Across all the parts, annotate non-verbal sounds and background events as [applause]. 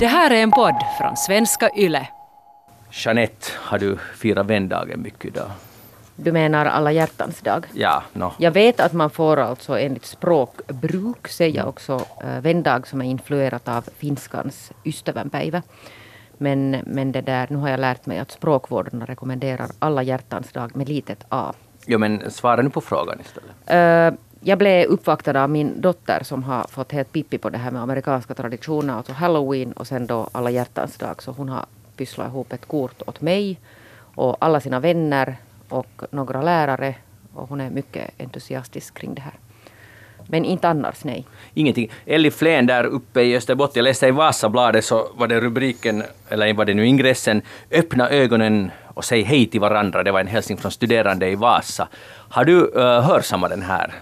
Det här är en podd från svenska YLE. Jeanette, har du firat vändagen mycket idag? Du menar alla hjärtans dag? Ja, no. Jag vet att man får alltså enligt språkbruk säga också äh, vändag som är influerat av finskans ystävänpäivä. Men, men det där, nu har jag lärt mig att språkvårdarna rekommenderar alla hjärtans dag med litet a. Jo, men svara nu på frågan istället. Äh, jag blev uppvaktad av min dotter som har fått helt pippi på det här med amerikanska traditioner, alltså halloween och sen då alla hjärtans dag. Så hon har pysslat ihop ett kort åt mig och alla sina vänner och några lärare. Och hon är mycket entusiastisk kring det här. Men inte annars, nej. Ingenting. Elli Flen där uppe i Österbotten, jag läste i Vasabladet så var det rubriken, eller var det nu ingressen, Öppna ögonen och säg hej till varandra. Det var en hälsning från studerande i Vasa. Har du uh, hörsammat den här?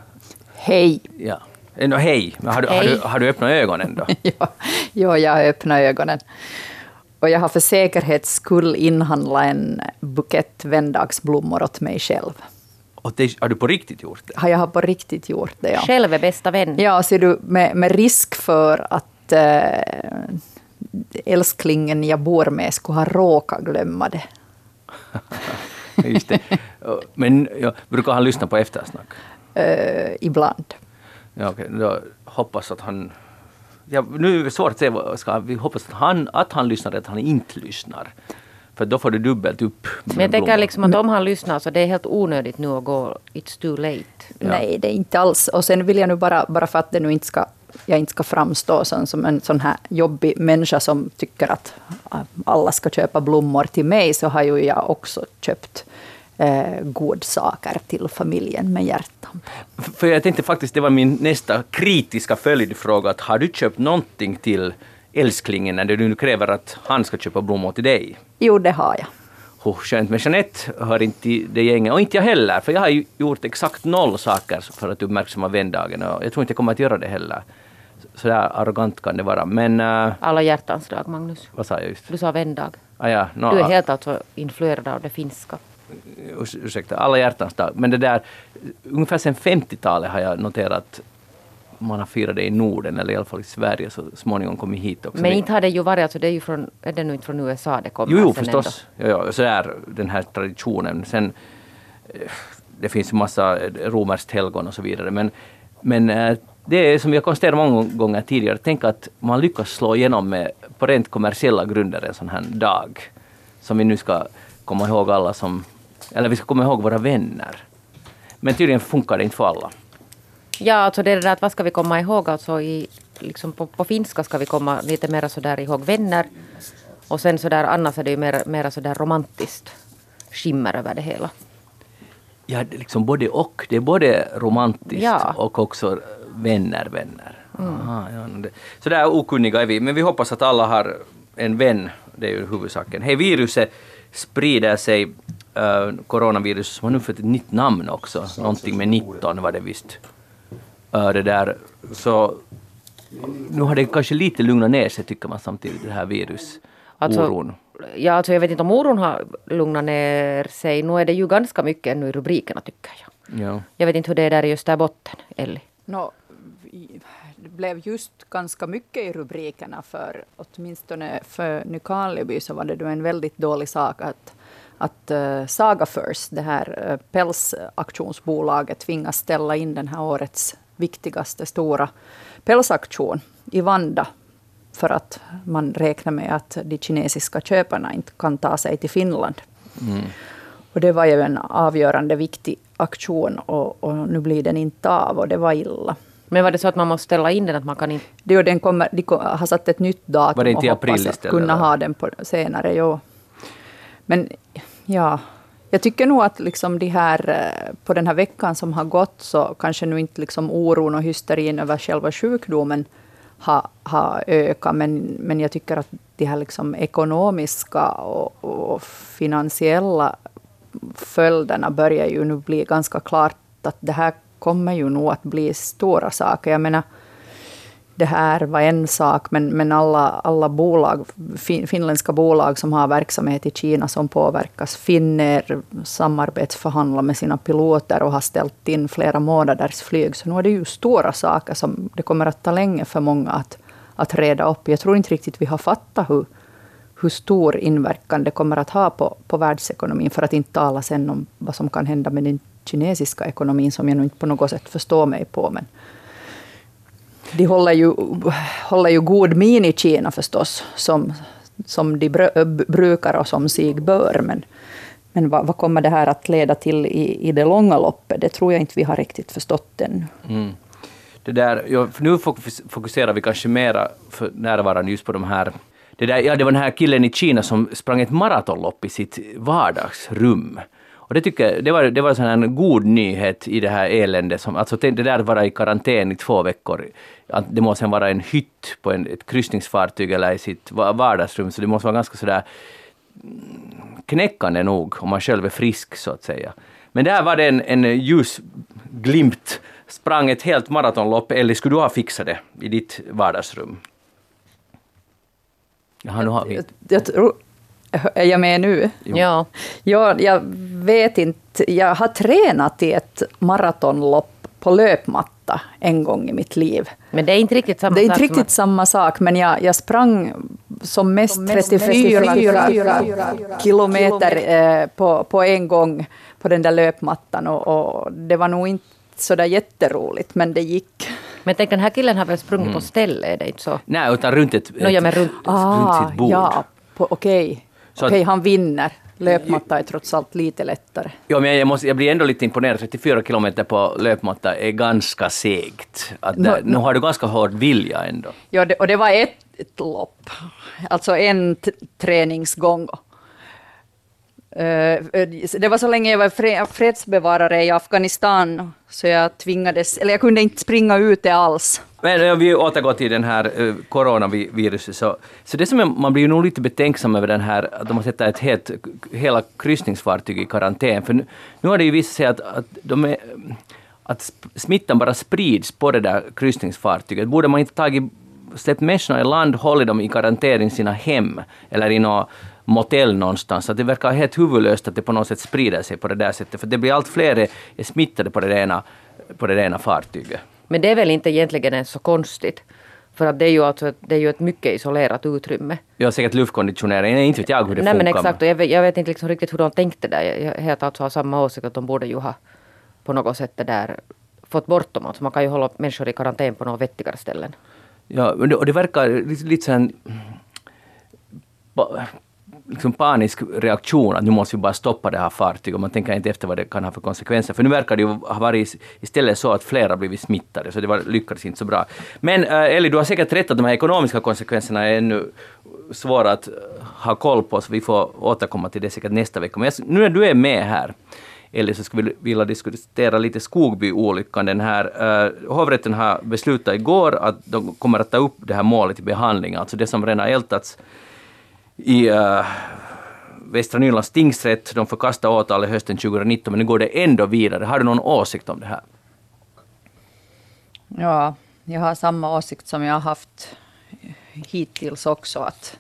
Hej! Ja. No, hej, men har du, Hej. Har, du, har du öppnat ögonen då? [laughs] ja, ja, jag har öppnat ögonen. Och jag har för säkerhets skull inhandlat en bukett vändagsblommor åt mig själv. Och det, har du på riktigt gjort det? Har jag på riktigt gjort det, ja. Själv är bästa vän. Ja, ser du, med, med risk för att äh, älsklingen jag bor med skulle ha råkat glömma det. [laughs] Just det. [laughs] Men ja, brukar han lyssna på eftersnack? Äh, ibland. Ja, okej. Då hoppas att han... Ja, nu är det svårt att säga, ska vi hoppas att han, att han lyssnar, att han inte lyssnar. För då får du dubbelt upp. Men jag tänker liksom att om han lyssnar så det är helt onödigt nu att gå It's too late. Ja. Nej, det är inte alls. Och sen vill jag nu bara, bara för att det nu inte ska, jag inte ska framstå som, som en sån här jobbig människa som tycker att alla ska köpa blommor till mig, så har ju jag också köpt eh, godsaker till familjen med hjärtan. För jag tänkte faktiskt, det var min nästa kritiska följdfråga, att har du köpt någonting till älsklingen när du nu kräver att han ska köpa blommor till dig? Jo, det har jag. Oh, skönt. Men Jeanette hör inte till det gänget, och inte jag heller, för jag har ju gjort exakt noll saker för att uppmärksamma vändagen, och jag tror inte jag kommer att göra det heller. Så där arrogant kan det vara. Men uh, Alla hjärtans dag, Magnus. vad sa jag just? Du sa vändag. Ah, ja, no, Du är helt alltså influerad av det finska. Urs ursäkta, alla hjärtans dag. Men det där, ungefär sedan 50-talet har jag noterat man har firat det i Norden, eller i alla fall i Sverige, så småningom kommit hit också. Men inte har det ju varit, alltså det är ju från, är det nu inte från USA det kommer? Jo, jo förstås. Jo, jo, så är den här traditionen. Sen, eh, det finns ju massa eh, romerskt helgon och så vidare. Men, men eh, det är som jag konstaterat många gånger tidigare, tänk att man lyckas slå igenom med, på rent kommersiella grunder en sån här dag. Som vi nu ska komma ihåg alla som, eller vi ska komma ihåg våra vänner. Men tydligen funkar det inte för alla. Ja, alltså det är det där att vad ska vi komma ihåg? Alltså i, liksom på, på finska ska vi komma lite mer sådär ihåg vänner. Och sen sådär annars är det ju mer, mer sådär romantiskt skimmer över det hela. Ja, liksom både och. Det är både romantiskt Ja. och också vänner, vänner. Aha, ja, det. Så där okunniga är vi, men vi hoppas att alla har en vän. Det är ju huvudsaken. Hej, viruset sprider sig, uh, coronavirus, som har nu fått ett nytt namn också. Någonting med 19 var det visst. Uh, det där. Så nu har det kanske lite lugnat ner sig tycker man samtidigt, det här virusoron. Alltså, ja, alltså jag vet inte om oron har lugnat ner sig. Nu är det ju ganska mycket ännu i rubrikerna tycker jag. ja. Jag vet inte hur det är där i Österbotten, Elli. I- det blev just ganska mycket i rubrikerna för åtminstone för Nykarleby så var det då en väldigt dålig sak att, att uh, Saga First, det här uh, pälsaktionsbolaget, tvingas ställa in den här årets viktigaste stora pälsaktion i Vanda för att man räknar med att de kinesiska köparna inte kan ta sig till Finland. Och det var ju en avgörande viktig aktion och, och nu blir den inte av och det var illa. Men var det så att man måste ställa in den? Att man kan inte... Det den kommer, de har satt ett nytt datum Var det inte i och hoppas april att kunna eller? ha den på, senare. Jo. Men ja, jag tycker nog att liksom de här, eh, på den här veckan som har gått så kanske nu inte liksom oron och hysterin över själva sjukdomen har, har ökat. Men, men jag tycker att de här liksom ekonomiska och, och finansiella följderna börjar ju nu bli ganska klart att det här kommer ju nog att bli stora saker. Jag menar, det här var en sak, men, men alla, alla bolag, fin, finländska bolag som har verksamhet i Kina som påverkas. finner samarbetsförhandlar med sina piloter och har ställt in flera månaders flyg. Så nu är det ju stora saker som det kommer att ta länge för många att, att reda upp. Jag tror inte riktigt vi har fattat hur, hur stor inverkan det kommer att ha på, på världsekonomin, för att inte tala sen om vad som kan hända med den kinesiska ekonomin, som jag nu inte på något sätt förstår mig på. Men de håller ju, håller ju god min i Kina förstås, som, som de brukar och som sig bör. Men, men vad, vad, kommer det här att leda till i, i det långa loppet? Det tror jag inte vi har riktigt förstått ännu. Mm. Det där, ja, nu fokuserar vi kanske mera för närvarande just på de här det, där, ja, det var den här killen i Kina som sprang ett maratonlopp i sitt vardagsrum. Och det, tycker, det var, det var en god nyhet i det här eländet. Som, alltså det där att vara i karantän i två veckor. Det måste sen vara en hytt på en, ett kryssningsfartyg eller i sitt vardagsrum, så det måste vara ganska sådär mm, knäckande nog om man själv är frisk så att säga. Men där var det en, en ljusglimt, sprang ett helt maratonlopp, eller skulle du ha fixat det i ditt vardagsrum? Jaha, nu har vi... jag, jag tror, är jag med nu? Jo. Ja. Jag, jag vet inte. Jag har tränat i ett maratonlopp på löpmatta en gång i mitt liv. Men det är inte riktigt samma sak? Det är inte riktigt samma sak, men jag, jag sprang som mest, som mest 34, 34 kilometer eh, på, på en gång på den där löpmattan. Och, och det var nog inte så där jätteroligt, men det gick. Men tänk, den här killen har väl sprungit mm. på ställe, är det inte så? Nej, utan runt ett, no, ja, men runt, ah, runt sitt bord. Ja, okej. Okay. Okej, okay, han vinner. Löpmatta är trots allt lite lättare. Ja, men jag, måste, jag blir ändå lite imponerad. 34 kilometer på löpmatta är ganska segt. Att no, nu har du ganska hård vilja ändå. Ja, det, och det var ett, ett lopp. Alltså en träningsgång. Eh, eh, det var så länge jag var fredsbevarare i Afghanistan, så jag tvingades, eller jag kunde inte springa ute alls. Men om vi återgår till den här coronaviruset, så, så det som är, man blir ju nog lite betänksam över den här, att de har sätter ett helt, hela kryssningsfartyg i karantän, för nu, nu har det ju visat sig att, att, de är, att smittan bara sprids på det där kryssningsfartyget. Borde man inte tagit, släppt människorna i land, hållit dem i karantän i sina hem, eller i något motell någonstans. Att det verkar helt huvudlöst att det på något sätt sprider sig på det där sättet, för det blir allt fler är smittade på det ena, på det ena fartyget. Men det är väl inte egentligen ens så konstigt. För att det är ju, alltså, det är ju ett mycket isolerat utrymme. Ja, säkert luftkonditionering. inte vet jag hur det Nej, funkar. Men exakt, och jag, vet, jag vet inte liksom riktigt hur de tänkte där. Jag helt alltså har samma åsikt att de borde ju ha på något sätt det där fått bort dem. Alltså man kan ju hålla människor i karantän på några vettigare ställen. Ja, och det verkar lite, lite här, liksom panisk reaktion att nu måste vi bara stoppa det här fartyget och man tänker inte efter vad det kan ha för konsekvenser. För nu verkar det ju ha varit istället så att flera blivit smittade, så det var, lyckades inte så bra. Men eh, äh, Ellie, du har säkert rätt att de här ekonomiska konsekvenserna är ännu svåra att eh, ha koll på, så vi får återkomma till det säkert nästa vecka. Men jag, nu när du är med här, eller så skulle vi vilja diskutera lite Skogby-olyckan. Den här, eh, hovrätten har beslutat igår att de kommer att ta upp det här målet i behandling, alltså det som redan ältats i uh, Västra Nylands tingsrätt. De förkastade åtalet hösten 2019, men nu går det ändå vidare. Har du någon åsikt om det här? Ja, jag har samma åsikt som jag har haft hittills också. Att,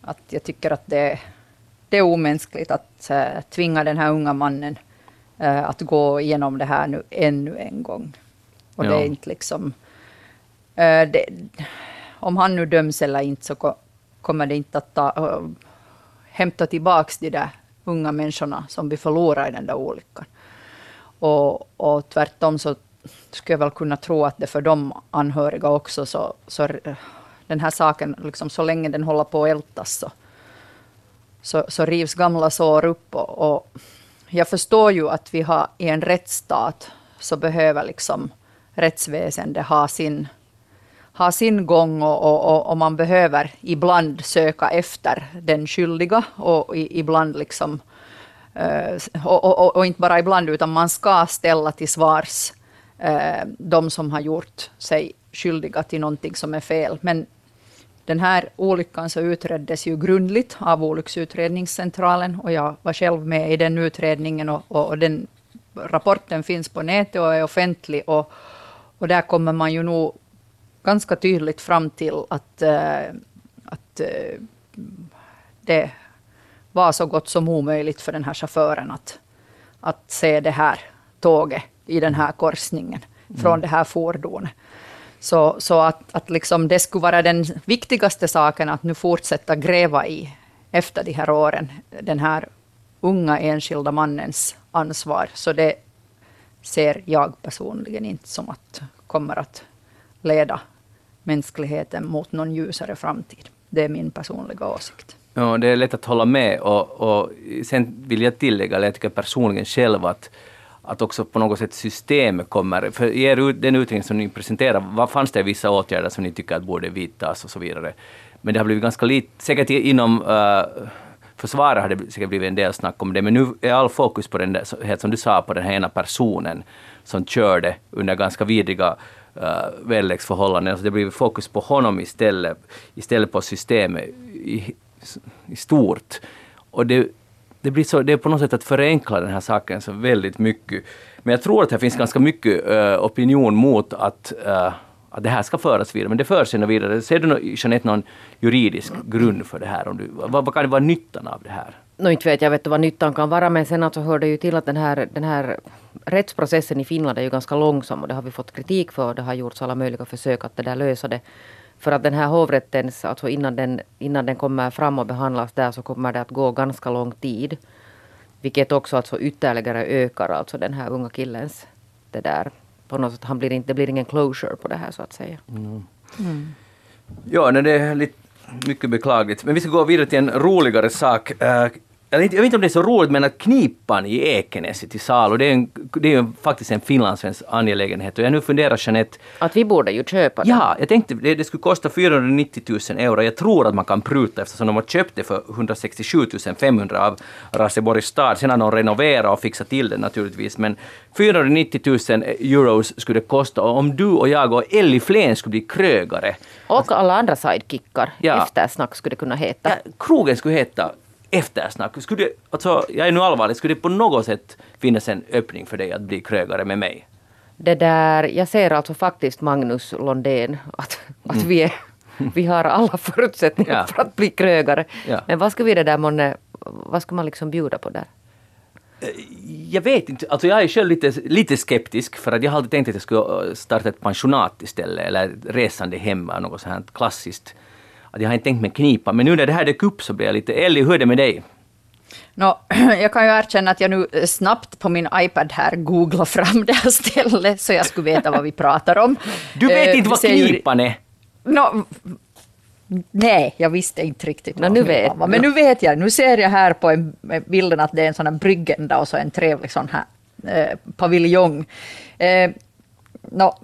att jag tycker att det, det är omänskligt att uh, tvinga den här unga mannen uh, att gå igenom det här nu ännu en gång. Och ja. det är inte liksom... Uh, det, om han nu döms eller inte så kommer det inte att ta, äh, hämta tillbaka de där unga människorna som vi förlorar i den där olyckan. Och, och tvärtom så skulle jag väl kunna tro att det för de anhöriga också, så, så den här saken, liksom, så länge den håller på att ältas, så, så, så rivs gamla sår upp. Och, och, jag förstår ju att vi har i en rättsstat, så behöver liksom rättsväsendet ha sin ha sin gång och, och, och, man behöver ibland söka efter den skyldiga och ibland liksom eh, och, och, inte bara ibland utan man ska ställa till svars eh, de som har gjort sig skyldiga till någonting som är fel. Men den här olyckan så utreddes ju grundligt av Olycksutredningscentralen och jag var själv med i den utredningen och, och den rapporten finns på nätet och är offentlig och, och där kommer man ju nog ganska tydligt fram till att, äh, att äh, det var så gott som omöjligt för den här chauffören att, att se det här tåget i den här korsningen mm. från det här fordonet. Så, så att, att liksom det skulle vara den viktigaste saken att nu fortsätta gräva i efter de här åren, den här unga enskilda mannens ansvar. Så det ser jag personligen inte som att kommer att leda mänskligheten mot någon ljusare framtid. Det är min personliga åsikt. Ja, det är lätt att hålla med. Och, och sen vill jag tillägga, eller jag tycker personligen själv att att också på något sätt systemet kommer... För i er, den utredning som ni presenterar, vad fanns det vissa åtgärder som ni tycker att borde vidtas och så vidare? Men det har blivit ganska lite, säkert inom uh, försvaret har det säkert blivit en del snack om det, men nu är all fokus på den där, som du sa, på den här ena personen som körde under ganska vidriga uh, väderleksförhållanden. Alltså det blir fokus på honom istället, istället på systemet i, i stort. Och det, det, blir så, det är på något sätt att förenkla den här saken så väldigt mycket. Men jag tror att det finns ganska mycket uh, opinion mot att, uh, att det här ska föras vidare. Men det förs ändå vidare. Ser du Jeanette någon juridisk grund för det här? Om du, vad, vad kan det vara nyttan av det här? No, inte vet jag vet vad nyttan kan vara men sen alltså hör det ju till att den här, den här rättsprocessen i Finland är ju ganska långsam och det har vi fått kritik för. Det har gjorts alla möjliga försök att det där lösa det. För att den här hovrättens, alltså innan den, innan den kommer fram och behandlas där så kommer det att gå ganska lång tid. Vilket också alltså ytterligare ökar alltså den här unga killens det där. På något sätt, han blir inte, det blir ingen closure på det här så att säga. Mm. Mm. Ja, det är lite mycket beklagligt. Men vi ska gå vidare till en roligare sak. Eh, jag vet, inte om det är så roligt, men att Knipan i Ekenäs är till salu, det är, en, det är faktiskt en finlandssvensk angelägenhet. Och jag nu funderar Jeanette... Att vi borde ju köpa det. Ja, jag tänkte det, det skulle kosta 490 000 euro. Jag tror att man kan pruta eftersom de har köpt det för 167 500 av Raseborgs stad. Sen har de renoverat och fixat till det naturligtvis. Men 490 000 euros skulle det kosta. Och om du och jag och Elli Flen skulle bli krögare. Och alla andra sidekickar. Ja. Eftersnack skulle det kunna heta. Ja, krogen skulle heta eftersnack. Skulle alltså, jag är nu allvarlig, skulle det på något sätt finnas en öppning för dig att bli krögare med mig? Det där, jag ser alltså faktiskt Magnus Londén att, att mm. vi, är, vi har alla förutsättningar ja. för att bli krögare. Ja. Men vad ska vi det där månne, vad ska man liksom bjuda på där? Eh, jag vet inte, alltså jag är själv lite, lite skeptisk för att jag har alltid tänkt att jag skulle starta ett pensionat istället eller resande hem eller något sånt här klassiskt att jag har inte tänkt mig knipa. Men nu när det här dök upp så blev jag lite... Ellie, hur är det med dig? No, [clears throat] jag kan ju erkänna att jag nu snabbt på min iPad här googlar fram det här stället, så jag skulle veta vad vi pratar om. [laughs] Du vet uh, inte vad knipan är? No, nej, jag visste inte riktigt. No, nu vet. Men nu vet jag. Nu ser jag här på en, bilden att det är en sån här bryggenda och så en trevlig sån här eh, paviljong. Eh, no,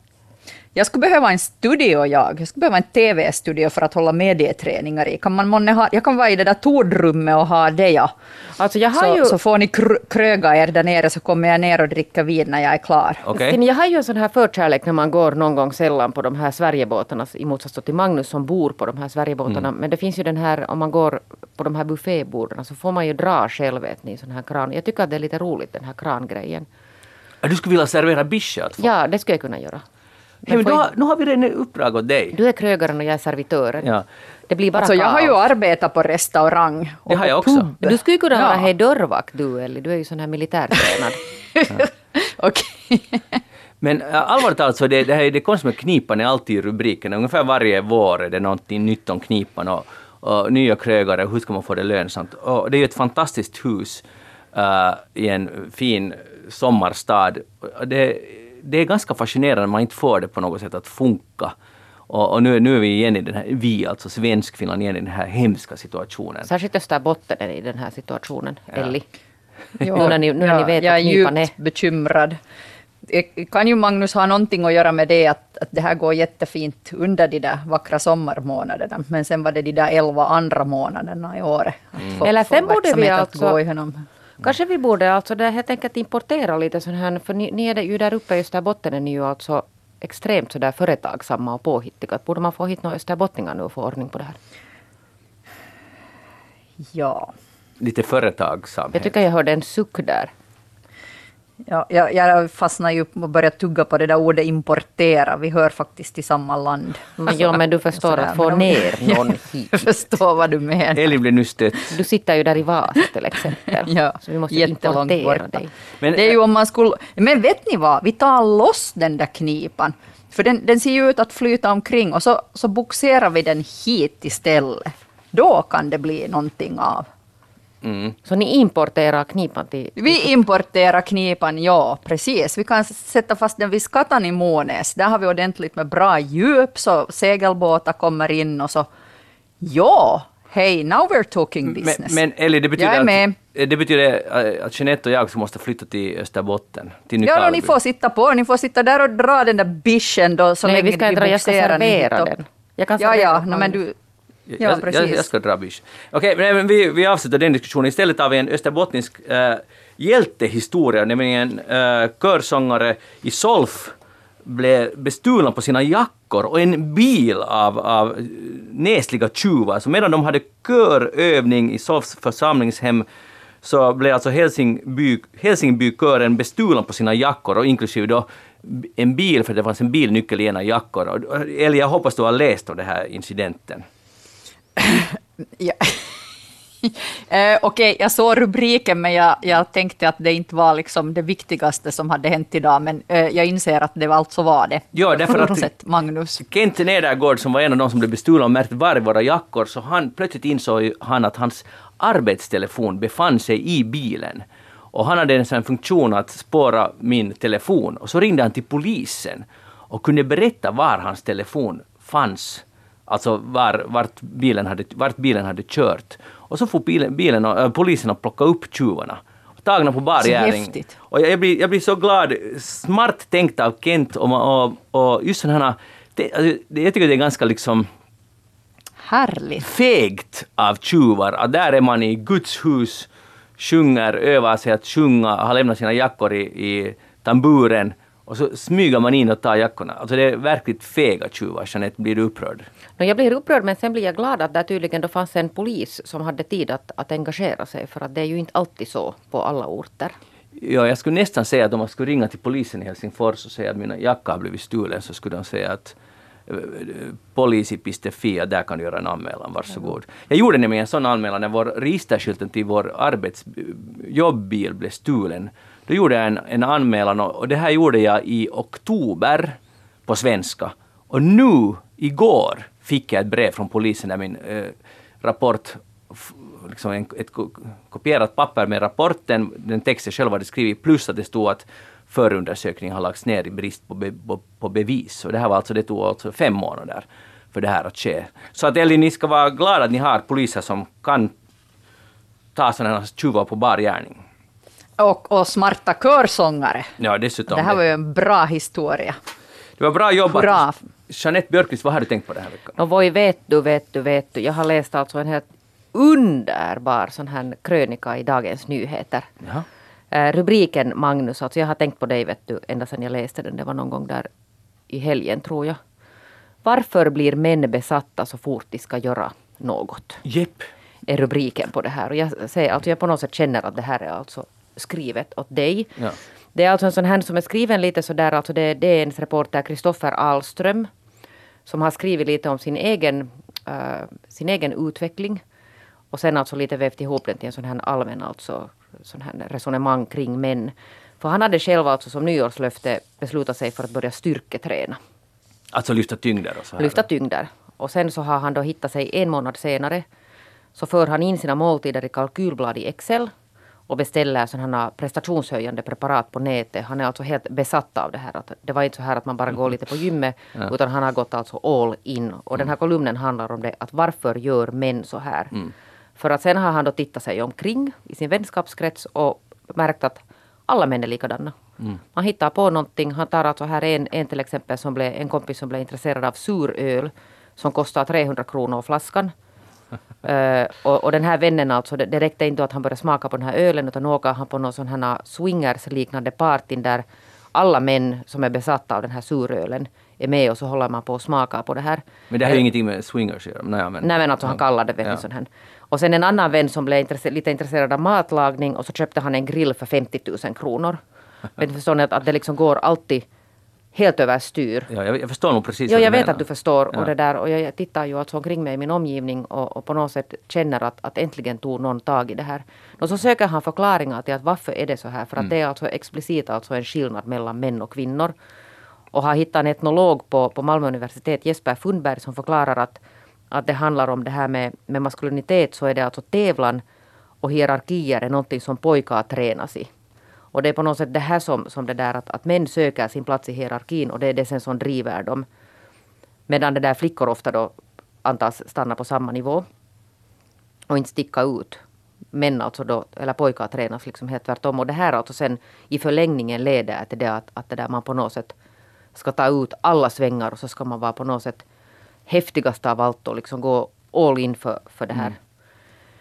jag skulle behöva en studio jag. Jag skulle behöva en TV-studio för att hålla medieträningar i. Kan man månne ha, jag kan vara i det där tordrummet och ha det ja. Alltså jag har så, ju... så får ni kr kröga er där nere så kommer jag ner och dricka vin när jag är klar. Okay. Jag har ju en sån här förkärlek när man går någon gång sällan på de här Sverigebåtarna i motsats till Magnus som bor på de här Sverigebåtarna. Mm. Men det finns ju den här om man går på de här bufféborden så får man ju dra själv vet ni, sån här kran. Jag tycker att det är lite roligt den här krangrejen. Du skulle vilja servera bische åt Ja, det skulle jag kunna göra. Men då, nu har vi redan uppdrag åt dig. Du är krögaren och jag är servitören. Ja. Det blir bara alltså, jag har ju arbetat på restaurang. Det har jag också. Du skulle kunna ja. vara dörrvakt du Ellie. Du är ju sån här militärtränad. [laughs] Okej. [laughs] Men allvarligt talat så det, det här det konstigt med knipan är alltid i rubriken. Ungefär varje vår är det någonting nytt om knipan och, och nya krögare, hur ska man få det lönsamt? Och det är ju ett fantastiskt hus uh, i en fin sommarstad. Det, det är ganska fascinerande man inte får det på något sätt att funka. Och, och nu, nu är vi igen i den här, vi alltså Svenskfinland igen i den här hemska situationen. Särskilt Österbotten är i den här situationen, ja. Elli. [laughs] Jo, nu när ni, nu när ni vet jag är djupt bekymrad. Det kan ju Magnus ha någonting att göra med det att, att det här går jättefint under de där vackra sommarmånaderna. Men sen var det de där elva andra månaderna i året. Mm. Eller sen borde vi alltså... Kanske vi borde alltså det helt enkelt importera lite sån här, för ni, ni är ju där uppe i Österbotten är ni ju alltså extremt sådär företagsamma och påhittiga. Borde man få hit några österbottningar nu och få ordning på det här? Ja. Lite företagsamhet. Jag tycker jag hörde en suck där. Ja, jag, jag fastnar ju och börjar tugga på det där ordet importera. Vi hör faktiskt till samma land. Men, ja, men du förstår att få ner [laughs] någon hit. Jag förstår vad du menar. Elin blir nu stött. Du sitter ju där i Vasa till exempel. ja, så vi måste importera dig. Men, det är ju om man skulle... Men vet ni vad? Vi tar loss den där knipan. För den, den ser ju ut att flyta omkring och så, så boxerar vi den hit istället. Då kan det bli någonting av. Mm. Så ni importerar knipan till... Vi importerar knipan, ja precis. Vi kan sätta fast den vid Skatan i Månäs. Där har vi ordentligt med bra djup, så segelbåtar kommer in och så... Ja, hej, now we're talking business. Men, men Ellie, det betyder, Jag är med. Att, det betyder eh, att Jeanette och jag måste flytta till Österbotten, till Ja, då, Nykarleby. ni får sitta på. Ni får sitta där och dra den där bischen då, så Nej, vi ska inte dra, jag ska servera den. Jag kan Ja, servera ja, den. no, men du... Ja, jag, precis. jag, jag ska dra bish. Okej, men- men vi, vi avslutar den diskussionen. Istället har vi en österbottnisk äh, hjältehistoria, nämligen äh, körsångare i Solf blev bestulna på sina jackor och en bil av, av eh, nesliga tjuvar. Så medan de hade körövning i Solfs församlingshem så blev alltså Helsingby, Helsingbykören bestulen på sina jackor och inklusive då en bil, för det fanns en bilnyckel i ena jackor. Eller jag hoppas du har läst om den här incidenten. [laughs] Ja. [laughs] Eh, Okej, jag såg rubriken, men jag, jag tänkte att det inte var liksom det viktigaste som hade hänt idag. Men eh, jag inser att det alltså var det. Ja, [laughs] därför att- Frånsett Magnus. Kent Nedergård som var en av de som blev bestulna och märkt var i våra jackor, så han, plötsligt insåg han att hans arbetstelefon befann sig i bilen. Och han hade en sån funktion att spåra min telefon. Och så ringde han till polisen och kunde berätta var hans telefon fanns. Alltså var, vart, bilen hade, vart bilen hade kört. Och så får bilen, bilen och, äh, polisen att plocka upp tjuvarna. Tagna på bar gärning. Och jag, jag, blir, jag blir så glad. Smart tänkt av Kent och, och, och just sådana här... Det, alltså, det, jag tycker det är ganska liksom Härligt. fegt av tjuvar. Att där är man i Guds hus, sjunger, övar sig att sjunga, har lämnat sina jackor i, i tamburen och så smyger man in och tar jackorna. Alltså det är verkligt fega tjuvar. Jeanette, blir du upprörd? No, jag blir upprörd men sen blir jag glad att det tydligen då fanns en polis som hade tid att, att engagera sig för att det är ju inte alltid så på alla orter. Ja, jag skulle nästan säga att om man skulle ringa till polisen i Helsingfors och säga att mina jacka har blivit stulen så skulle de säga att eh, polis i Pistefia, där kan du göra en anmälan, varsågod. Jag gjorde nämligen en sån anmälan när vår registerskylten till vår arbetsjobbbil blev stulen. Då gjorde jag en, en anmälan och, och det här gjorde jag i oktober på svenska. Och nu, igår, fick jag ett brev från polisen där min eh, rapport liksom en, ett kopierat papper med rapporten, den text jag själv hade skrivit, plus att det stod att förundersökningen har lagts ner i brist på, be, på, på bevis. Och det här var alltså, det tog alltså fem månader för det här att ske. Så att Elin, ni ska vara glada att ni har poliser som kan ta sådana här tjuvar på bar gärning. Och, och smarta körsångare. Ja, dessutom. Det här var ju en bra historia. det var bra jobbat. Hurra. Jeanette Björkqvist, vad har du tänkt på den här veckan? No voi vet du, vet du, vet du. Jag har läst alltså en helt underbar sån här krönika i Dagens Nyheter. Jaha. Eh, rubriken Magnus, alltså jag har tänkt på dig vet du ända sedan jag läste den. Det var någon gång där i helgen tror jag. Varför blir män besatta så fort de ska göra något? Jepp. Är rubriken på det här. Och jag, säger, alltså jag på något sätt känner att det här är alltså skrivet åt dig. Ja. Det är alltså en sån här som är skriven lite sådär, alltså det, det är en reporter, Kristoffer Ahlström, som har skrivit lite om sin egen, eh, sin egen utveckling. Och sen alltså lite vävt ihop den till en sån här allmän alltså, sån här resonemang kring män. För han hade själv alltså som nyårslöfte beslutat sig för att börja styrketräna. Alltså lyfta tyngder och så här. Lyfta tyngder. Och sen så har han då hittat sig en månad senare. Så för han in sina måltider i kalkylblad i Excel. Och beställer sådana prestationshöjande preparat på nätet. Han är alltså helt besatt av det här. Att det var inte så här att man bara går lite på gymmet. Utan han har gått alltså all in. Och den här kolumnen handlar om det. Att varför gör män så här? För att sen har han då tittat sig omkring i sin vänskapskrets och märkt att alla män är likadana. Man hittar på någonting. Han tar alltså här en, en till exempel som blev, en kompis som blev intresserad av suröl som kostar 300 kronor flaskan. Eh, och, och den här vännen alltså, det, det räckte inte att han började smaka på den här ölen utan åker han på någon sån här swingers-liknande partyn där alla män som är besatta av den här surölen är med och så håller man på att smaka på det här. Men det har ju ingenting med swingers att göra. Nej, men, Nej men alltså han kallade det ja. sån här. Och sen en annan vän som blev intresse- lite intresserad av matlagning och så köpte han en grill för 50 000 kronor. Men förstår ni att, att det liksom går alltid helt överstyr. Ja, jag, jag förstår nog precis Ja, vad jag vet menar. att du förstår. Ja. Och, det där, och jag, jag tittar ju alltså omkring mig i min omgivning och, och på något sätt känner att, att äntligen tog någon tag i det här. Och så söker han förklaringar till att varför är det så här. För att Mm. det är alltså explicit alltså en skillnad mellan män och kvinnor. och har hittat en etnolog på, på Malmö universitet, Jesper Fundberg, som förklarar att, att det handlar om det här med, med maskulinitet så är det alltså tävlan och hierarkier är någonting som pojkar tränas i. Och det är på något sätt det här som, som det där att, att män söker sin plats i hierarkin och det är det sen som driver dem. Medan det där flickor ofta då antas stanna på samma nivå och inte sticka ut. Män alltså då, eller pojkar tränas liksom helt tvärtom. Och det här alltså sen i förlängningen leder till det att, att det där man på något sätt ska ta ut alla svängar och så ska man vara på något sätt häftigast av allt och liksom gå all in för, för det här. Mm.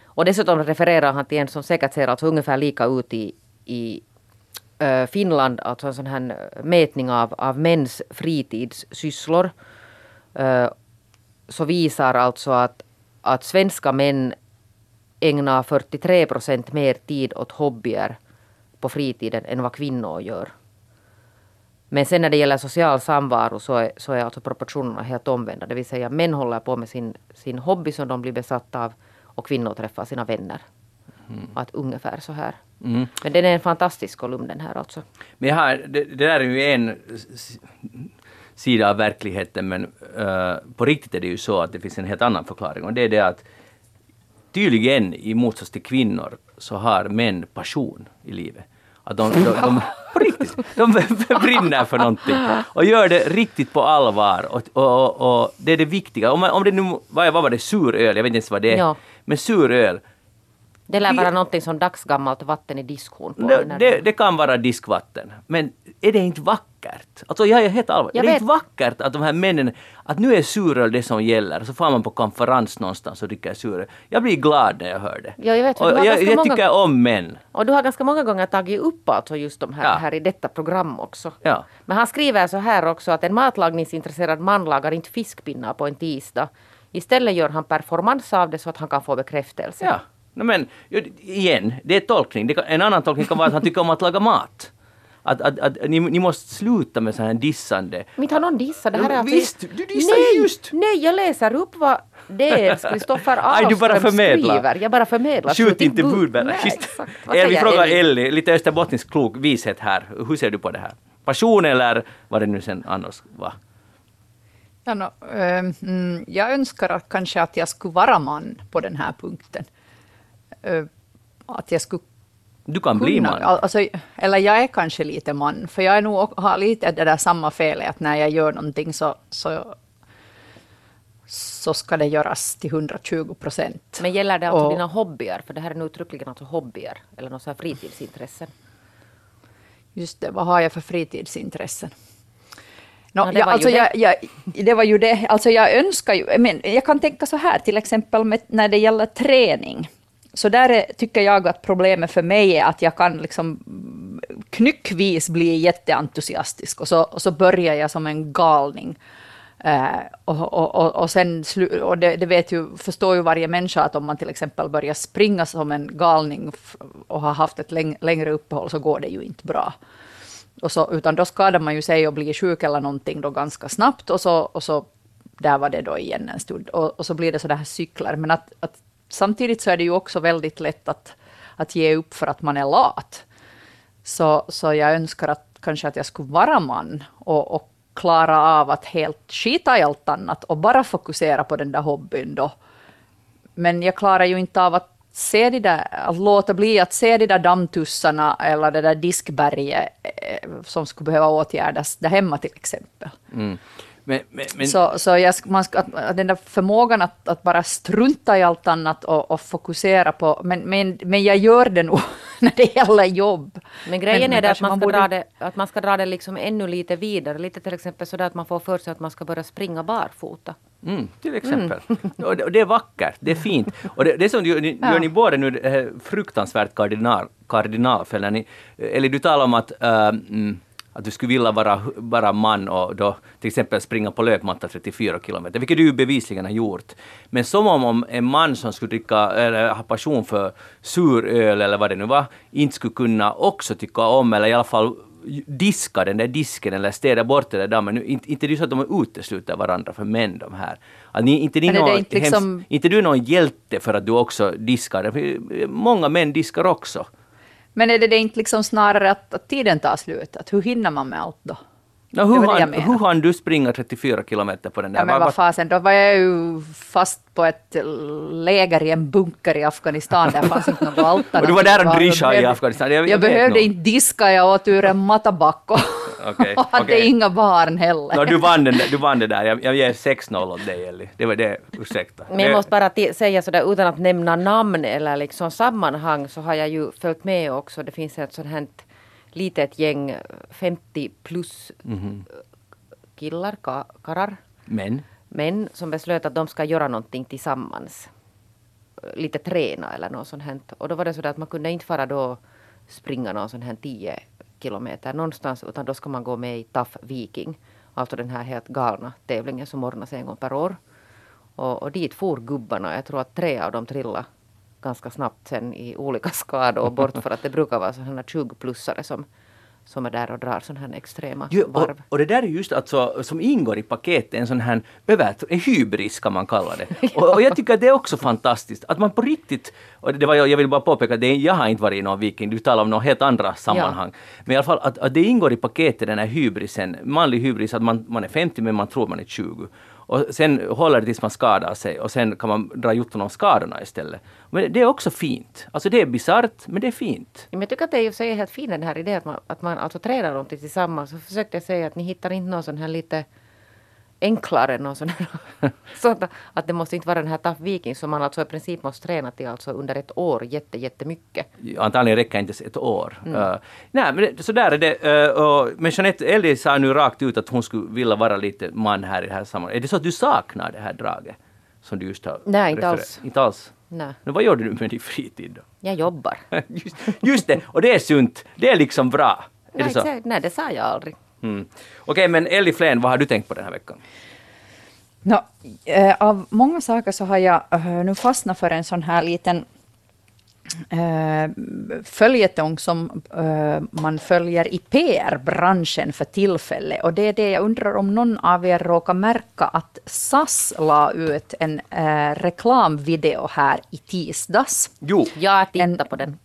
Och dessutom refererar han till en som säkert ser alltså ungefär lika ut i, i Eh, Finland, alltså en sån här eh, mätning av, av mäns fritidssysslor. Eh, så visar alltså att, att svenska män ägnar 43 procent mer tid åt hobbyer på fritiden än vad kvinnor gör. Men sen när det gäller social samvaro så är, så är alltså proportionerna helt omvända. Det vill säga män håller på med sin, sin hobby som de blir besatta av och kvinnor träffar sina vänner. Mm. Att ungefär så här. Mm. Men den är en fantastisk kolumn den här alltså. Men här, det, det där är ju en sida av verkligheten men uh, på riktigt är det ju så att det finns en helt annan förklaring och det är det att tydligen i motsats till kvinnor så har män passion i livet. Att de, de, de, [laughs] på riktigt, de brinner för någonting och gör det riktigt på allvar. Och, och, och, och det är det viktiga. Om, om det nu, vad, vad var det, suröl, jag vet inte ens vad det är. Ja. Men suröl, det lär vara någonting som dagsgammalt vatten i diskhon. På det, det, det, kan vara diskvatten. Men är det inte vackert? Alltså jag är helt allvarlig. Det är inte vackert att de här männen, att nu är suröl det som gäller. Så får man på konferens någonstans och dricker suröl. Jag blir glad när jag hör det. Ja, jag, vet, och jag, jag många... tycker om män. Och du har ganska många gånger tagit upp alltså just de här, ja. här i detta program också. Ja. Men han skriver så här också att en matlagningsintresserad man lagar inte fiskpinnar på en tisdag. Istället gör han performance av det så att han kan få bekräftelse. Ja. No, men igen, det är tolkning. Det kan, en annan tolkning kan vara att han tycker om att laga mat. Att, att, att, ni, ni måste sluta med så här dissande. Men inte har någon dissat. Det här är alltså... Visst, du dissar nej, just! Nej, jag läser upp vad det Kristoffer [laughs] Ahlström skriver. Jag bara förmedlar. Skjut inte budbärare. Vi frågar Elli, lite österbottnisk klok vishet här. Hur ser du på det här? Passion eller vad det nu sen annars var? Ja, no, um, jag önskar att kanske att jag skulle vara man på den här punkten. Att jag skulle du kan bli man. Alltså, eller jag är kanske lite man, för jag är nog, har lite det där samma felet att när jag gör någonting så, så, så ska det göras till 120 procent. Men gäller det alltså och, dina hobbyer? För det här är nu uttryckligen alltså hobbyer, eller något fritidsintressen. Just det, vad har jag för fritidsintressen? No, ja, det, var alltså jag, jag, det var ju det. Alltså jag önskar ju, men jag kan tänka så här, till exempel med, när det gäller träning. Så där är, tycker jag att problemet för mig är att jag kan liksom knyckvis bli jätteentusiastisk och så, och så börjar jag som en galning. Uh, och, och, och, och, sen, och det, det, vet ju, förstår ju varje människa att om man till exempel börjar springa som en galning och har haft ett läng, längre uppehåll så går det ju inte bra. Och så, utan då skadar man ju sig och blir sjuk eller någonting då ganska snabbt och så, och så där var det då igen en stund. Och, och så blir det sådana här cyklar. Men att, att samtidigt så är det ju också väldigt lätt att, att ge upp för att man är lat. Så, så jag önskar att kanske att jag skulle vara man och, och klara av att helt skita i allt annat och bara fokusera på den där hobbyn då. Men jag klarar ju inte av att se de där, att låta bli att se de där dammtussarna eller det där diskberget eh, som skulle behöva åtgärdas där hemma till exempel. Mm. Men, men, men... Så, så jag, man ska, den där förmågan att, att bara strunta i allt annat och, och fokusera på, men, men, men jag gör det nog [laughs] när det gäller jobb. Men grejen är det att man, ska borde... dra det, att man ska dra det liksom ännu lite vidare, lite till exempel sådär att man får för sig att man ska börja springa barfota. Mm, till exempel. Mm. och, det, och, det, är vackert, det är fint. Och det, det som du, ni, ja. gör ni båda nu eh, fruktansvärt kardinal, kardinalfel. Ni, eller du talar om att uh, mm, att du skulle vilja vara, vara man och då till exempel springa på löpmatta 34 kilometer, vilket du ju bevisligen har gjort. Men som om en man som skulle dricka, eller ha passion för suröl eller vad det nu var, inte skulle kunna också tycka om, eller i alla fall diska den där disken eller städa bort den där dammen. Inte, inte det är så att de utesluter varandra för män de här. Att ni, inte, ni någon, inte, liksom... hemskt, inte du är någon hjälte för att du också diskar. Många män diskar också. Men är det, det inte liksom snarare att, att tiden tar slut? Att hur hinner man med allt då? Det hur, menade. hur hann du springa 34 kilometer på den där? Ja, men Vad- fasen, då var jag ju fast på ett läger i en bunker i Afghanistan. Där fanns inte något alternativ. Och [laughs] du var där och drishade i Afghanistan. Jag- Jag, jag behövde nog. inte diska, jag åt ur en mataback och, [laughs] Okej, och hade okej. inga barn heller. No, du, vann den, du vann det där. Jag, jag ger 6-0 åt dig, Elli. Det var det. Ursäkta. Men jag Det- måste bara säga sådär utan att nämna namn eller liksom sammanhang så har jag ju följt med också. Det finns ett sånt här litet gäng 50 plus Mhm. killar, ka- karrar, Men, män som beslöt att de ska göra någonting tillsammans. Lite träna eller något sånt här. Och då var det så att man kunde inte fara då springa någon sån här 10 kilometer någonstans utan då ska man gå med i Tough Viking. Alltså den här helt galna tävlingen som ordnas en gång per år. Och, och dit for gubbarna. Jag tror att tre av dem trillade ganska snabbt sen i olika skador och bort för att det brukar vara sådana 20-plussare som, som är där och drar sådana här extrema och, varv. och det där är just alltså, som ingår i paketet, en sån här över, en hybris kan man kalla det. [laughs] Och, och jag tycker att det är också fantastiskt, att man på riktigt, och det var jag, vill bara påpeka, det jag har inte varit i någon viking, du talar om några helt andra sammanhang. Men i alla fall att, att det ingår i paketet den här hybrisen, manlig hybris, att man, man är 50 men man tror man är 20. Och sen håller det tills man skadar sig och sen kan man dra jotton om skadorna istället. Men det är också fint. Alltså det är bisarrt, men det är fint. Men jag tycker att det är i och för sig helt fin den här idén att man, att man alltså tränar någonting tillsammans. Så försökte jag säga att ni hittar inte någon sån här lite enklare någon sån här, sånt att det måste inte vara den här Tough Viking som man alltså i princip måste träna till alltså under ett år jätte, jättemycket. Antagligen räcker inte ett år. Uh, nej, men så där är det. Uh, och, men Jeanette Ellie sa nu rakt ut att hon skulle vilja vara lite man här i det här sammanhanget. Är det så att du saknar det här draget? Som du just har Nej, inte alls. Inte alls? Nej, Men vad gör du med din fritid då? jag jobbar. [laughs] just, just det, och det är sunt. Det är liksom bra. Är det Nej, så? det, nej, det sa jag aldrig. Mm. Okej, men Ellie Flen, vad har du tänkt på den här veckan? Nå, eh, av många saker så har jag eh, nu fastnat för en sån här liten eh, följetong som eh, man följer i PR-branschen för tillfället. Och det är det jag undrar om någon av er råkar märka att SAS la ut en eh, reklamvideo här i tisdags. Jo, Jag tittar En- på den.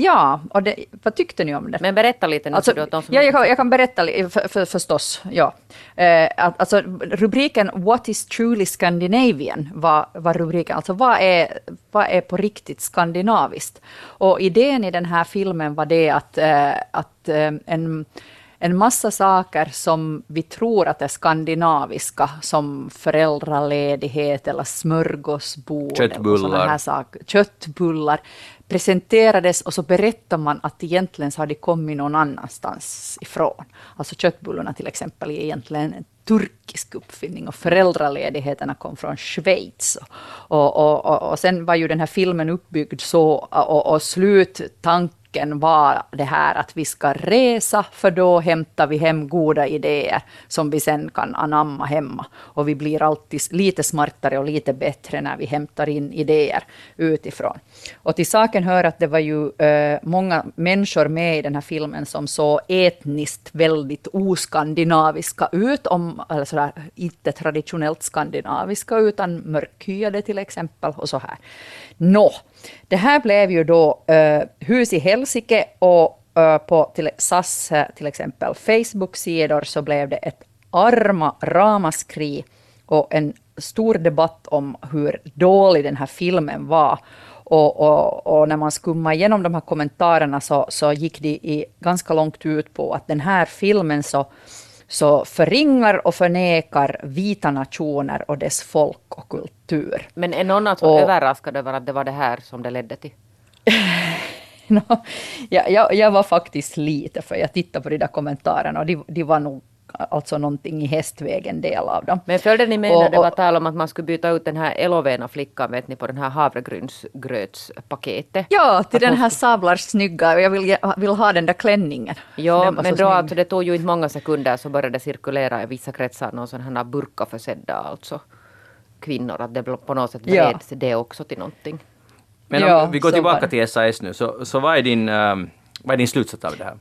Ja, och det, vad tyckte ni om det? Men berätta lite nu. Alltså, för då, de som ja, jag, kan, jag kan berätta för, för, förstås. Ja. Eh, att, alltså, rubriken What is truly Scandinavian var, var rubriken. Alltså vad är, vad är på riktigt skandinaviskt? Och idén i den här filmen var det att, eh, att eh, en, en massa saker som vi tror att är skandinaviska, som föräldraledighet eller smörgåsbord. Köttbullar. Och här saker. Köttbullar presenterades och så berättar man att egentligen så har de kommit någon annanstans ifrån. Alltså köttbullarna till exempel är egentligen en turkisk uppfinning och föräldraledigheterna kom från Schweiz. Och, och, och, och sen var ju den här filmen uppbyggd så och, och sluttanken var det här att vi ska resa för då hämtar vi hem goda idéer som vi sen kan anamma hemma. Och vi blir alltid lite smartare och lite bättre när vi hämtar in idéer utifrån. Och till saken hör att det var ju eh, många människor med i den här filmen som såg etniskt väldigt oskandinaviska ut, om, eller sådär, inte traditionellt skandinaviska utan mörkhyade till exempel och så här. Nå, det här blev ju då eh, hus i Helsike och eh, på till, SAS till exempel Facebook-sidor så blev det ett arma ramaskri och en stor debatt om hur dålig den här filmen var. Och, och, och när man skummade igenom de här kommentarerna så, så gick de i ganska långt ut på att den här filmen så, så förringar och förnekar vita nationer och dess folk och kultur. Men är någon alltså Och- överraskad över att det var det här som det ledde till? [laughs] Nå, jag, jag, jag var faktiskt lite, för jag tittade på de där kommentarerna och de, de var nog alltså någonting i hästvägen en del av dem. Men följde ni med Och- när det var tal om att man skulle byta ut den här Elovena flickan vet ni, på den här havregrynsgrötspaketet? Ja, till Att den här sablar snygga, och jag vill, vill ha den där klänningen. Ja, men då snygg. alltså, det tog ju inte många sekunder så började det cirkulera i vissa kretsar någon sån här burkaförsedda alltså kvinnor, att det på något sätt Ja. vreds det också till någonting. men Ja, om vi går tillbaka till SAS nu, så, så vad, är din, ehm, vad är din slutsats av det här?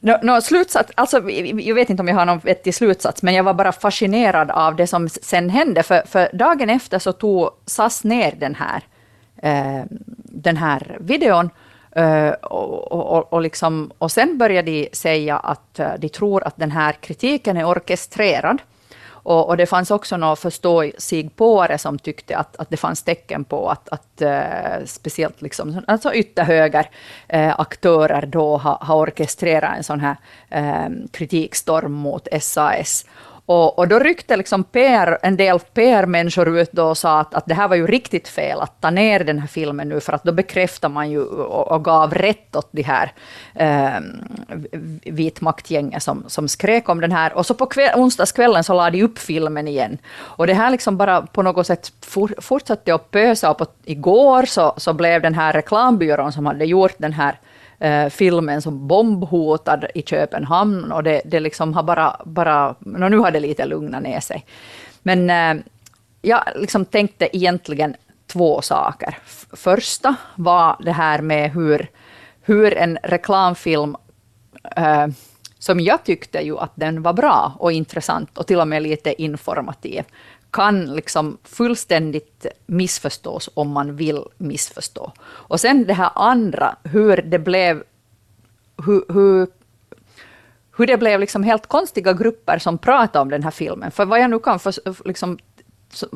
No, no, slutsats, alltså, jag vet inte om jag har någon vettig slutsats, men jag var bara fascinerad av det som sen hände. För, för dagen efter så tog SAS ner den här, eh, den här videon. eh, och, och, och, liksom, och sen började de säga att eh, de tror att den här kritiken är orkestrerad. Och, och det fanns också några förståsigpåare som tyckte att, att det fanns tecken på att, att uh, speciellt liksom, alltså ytterhöger eh, aktörer då har, har orkestrerat en sån här eh, kritikstorm mot SAS. Och, och då ryckte liksom PR, en del PR-människor ut och sa att, att det här var ju riktigt fel att ta ner den här filmen nu, för att då bekräftar man ju och, och gav rätt åt de här eh, vitmaktgängen som, som skrek om den här. Och så på kväll, onsdagskvällen så lade de upp filmen igen. Och det här liksom bara på något sätt for, fortsatte att pösa. Och på, igår så, så blev den här reklambyrån som hade gjort den här eh, filmen som bombhotad i Köpenhamn och det, det liksom har bara, bara no, nu har det lite lugnat ner sig. Men eh, jag liksom tänkte egentligen två saker. Första var det här med hur, hur en reklamfilm eh, som jag tyckte ju att den var bra och intressant och till och med lite informativ, kan liksom fullständigt missförstås om man vill missförstå. Och sen det här andra, hur det blev, hur, hur, hur det blev liksom helt konstiga grupper som pratade om den här filmen. För vad jag nu kan för, liksom, så,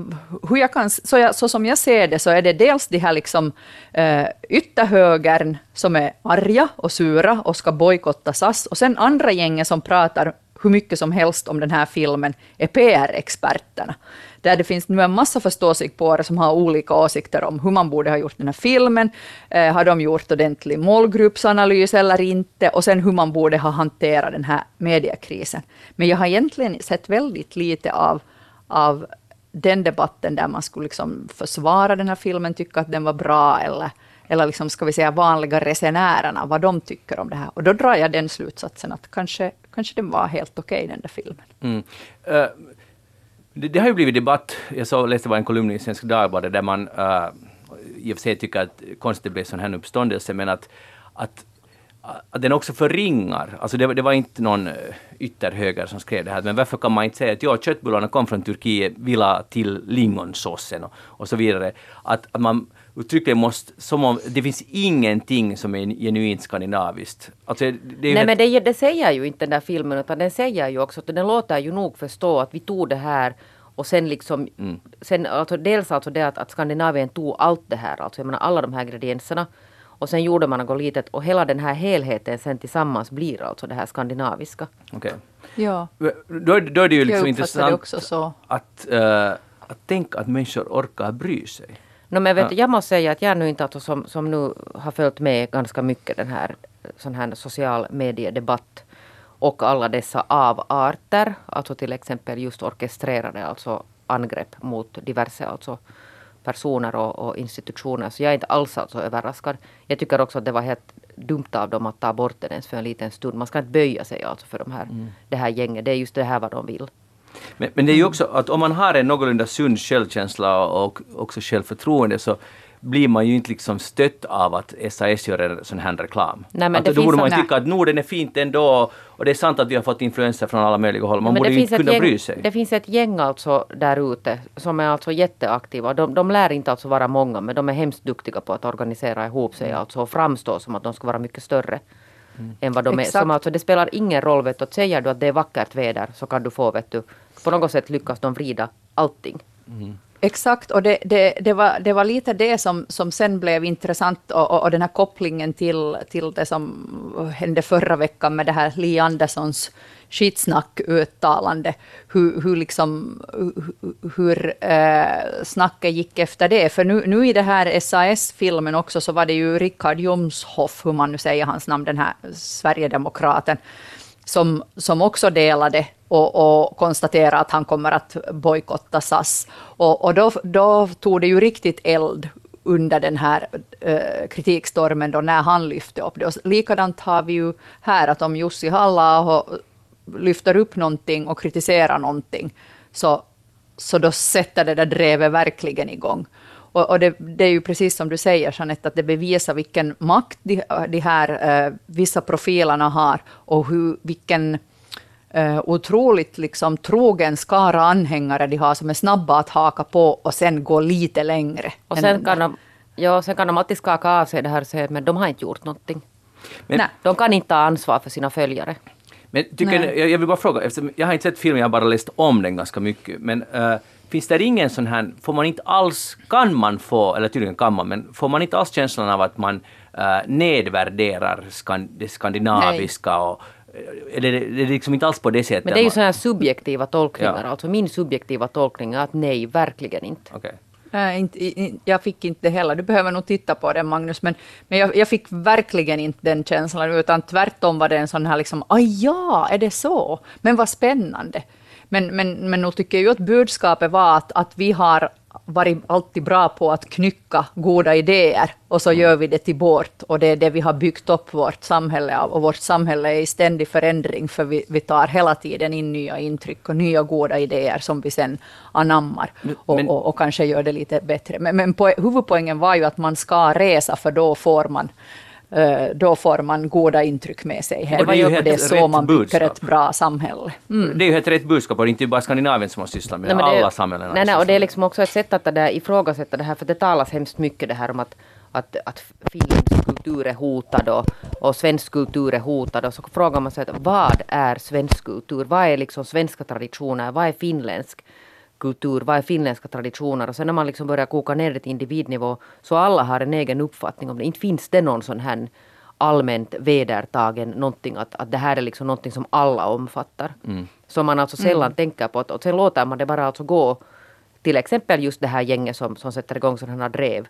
hur jag kan, så, jag, så som jag ser det så är det dels de här liksom, eh, ytterhögern som är arga och sura och ska bojkotta SAS, och sen andra gänget som pratar hur mycket som helst om den här filmen är PR-experterna. Där det finns nu en massa förståsigpåare som har olika åsikter om hur man borde ha gjort den här filmen. Eh, har de gjort ordentlig målgruppsanalys eller inte? Och sen hur man borde ha hanterat den här mediekrisen. Men jag har egentligen sett väldigt lite av, av den debatten där man skulle liksom försvara den här filmen, tycka att den var bra eller eller liksom, ska vi säga vanliga resenärerna, vad de tycker om det här. Och då drar jag den slutsatsen att kanske, kanske den var helt okej, okay, den där filmen. Mm. Uh, det, det, har ju blivit debatt. Jag så, läste bara en kolumn i Svenska Dagbladet där man uh, i och för sig tycker att konstigt blev sån här uppståndelse, men att, att att den också förringar, alltså det, det, var inte någon eh, ytterhöger som skrev det här, men varför kan man inte säga att ja, köttbullarna kom från Turkiet, vila till lingonsåsen och, och så vidare. Att, att man uttryckligen måste, som om det finns ingenting som är genuint skandinaviskt. Alltså, det Nej helt... men det, det säger ju inte den där filmen utan den säger ju också att den låter ju nog förstå att vi tog det här och sen liksom, mm. sen alltså dels alltså det att, att Skandinavien tog allt det här, alltså jag menar alla de här ingredienserna och sen gjorde man något litet och hela den här helheten sen tillsammans blir alltså det här skandinaviska. Okej. Okay. Ja. Då, då är det ju liksom intressant att, uh, att tänka att människor orkar bry sig. No, men vet, ja. Jag måste säga att jag nu inte alltså som, som nu har följt med ganska mycket den här, sån här social mediedebatt och alla dessa avarter, alltså till exempel just orkestrerade alltså angrepp mot diverse alltså personer och, och institutioner. Så jag är inte alls alltså överraskad. Jag tycker också att det var helt dumt av dem att ta bort den ens för en liten stund. Man ska inte böja sig alltså för de här, mm. det här gänget. Det är just det här vad de vill. Men, men det är ju också att om man har en någorlunda sund självkänsla och också självförtroende så blir man ju inte liksom stött av att SAS gör en sån här reklam. Nej, men att då borde man ju tycka att Norden är fint ändå och det är sant att vi har fått influenser från alla möjliga håll. Man borde ju inte kunna gäng, bry sig. Det finns ett gäng alltså där ute som är alltså jätteaktiva. De, de lär inte alltså vara många men de är hemskt duktiga på att organisera ihop sig alltså och framstå som att de ska vara mycket större. Mm. än vad de Exakt. är. Som alltså, det spelar ingen roll, vet du, att säger du att det är vackert väder så kan du få, vet du, på något sätt lyckas de vrida allting. Mm. Exakt, och det, det, det, var, det var lite det som, som sen blev intressant och, och, och, den här kopplingen till, till det som hände förra veckan med det här Li Anderssons skitsnack-uttalande, hur, hur, liksom, hur eh, snacket gick efter det. För nu, nu i det här SAS-filmen också så var det ju Richard Jomshoff, hur man nu säger hans namn, den här Sverigedemokraten, som, som också delade och, och konstatera att han kommer att bojkotta SAS. Och, och då, då tog det ju riktigt eld under den här eh, kritikstormen då när han lyfte upp det. Och likadant har vi ju här, att om Jussi halla lyfter upp någonting och kritiserar någonting, så, så då sätter det där drevet verkligen igång. Och, och det, det, är ju precis som du säger, Jeanette, att det bevisar vilken makt de, de här eh, vissa profilerna har och hur, vilken uh, otroligt liksom, trogen skara anhängare de har som är snabba att haka på och sen gå lite längre. Och sen kan de Ja, sen kan de alltid skaka av sig det här och säga men de har inte gjort någonting. Men, Nej. De kan inte ta ansvar för sina följare. men tycker, jag, jag vill bara fråga, jag har inte sett filmen, jag har bara läst om den ganska mycket. Men eh, finns det ingen sån här, får man inte alls, kan man få, eller tydligen kan man, men får man inte alls känslan av att man uh, nedvärderar skan, det skandinaviska och är det, det är liksom inte alls på det sättet. Men det är ju sådana här subjektiva tolkningar. Ja. Alltså min subjektiva tolkning är att nej, verkligen inte. Okej. Nej, inte, jag fick inte det heller. Du behöver nog titta på den, Magnus. Men, men jag, jag fick verkligen inte den känslan, utan tvärtom var det en sån här liksom, ah ja, är det så? Men vad spännande. Men, men, men nog tycker jag ju att budskapet var att, att vi har varit alltid bra på att knycka goda idéer och så gör vi det till vårt. Och det är det vi har byggt upp vårt samhälle av. Och vårt samhälle är i ständig förändring, för vi, vi tar hela tiden in nya intryck och nya goda idéer som vi sen anammar och, men- och, och kanske gör det lite bättre. Men, men po- huvudpoängen var ju att man ska resa, för då får man då får man goda intryck med sig hem. Och det är ju Och helt det är så rätt man bygger budskap. ett bra samhälle. Mm. Det är ju helt rätt budskap och det är inte bara Skandinavien som har sysslat med det- alla samhällen Nej, nej, och det är med liksom också ett sätt att det där, ifrågasätta det här, för det talas hemskt mycket det här om att, att, att finländsk kultur är hotad och, och svensk kultur är hotad. Och så frågar man sig att vad är svensk kultur? Vad är liksom svenska traditioner? Vad är finländsk kultur? Vad är finländska traditioner? Och sen när man liksom börjar koka ner det till individnivå så alla har en egen uppfattning om det. Inte finns det någon sån här allmänt vedertagen någonting att, att det här är liksom någonting som alla omfattar. Som man alltså sällan tänker på. Och sen låter man det bara alltså gå till exempel just det här gänget som, som sätter igång sådana här drev.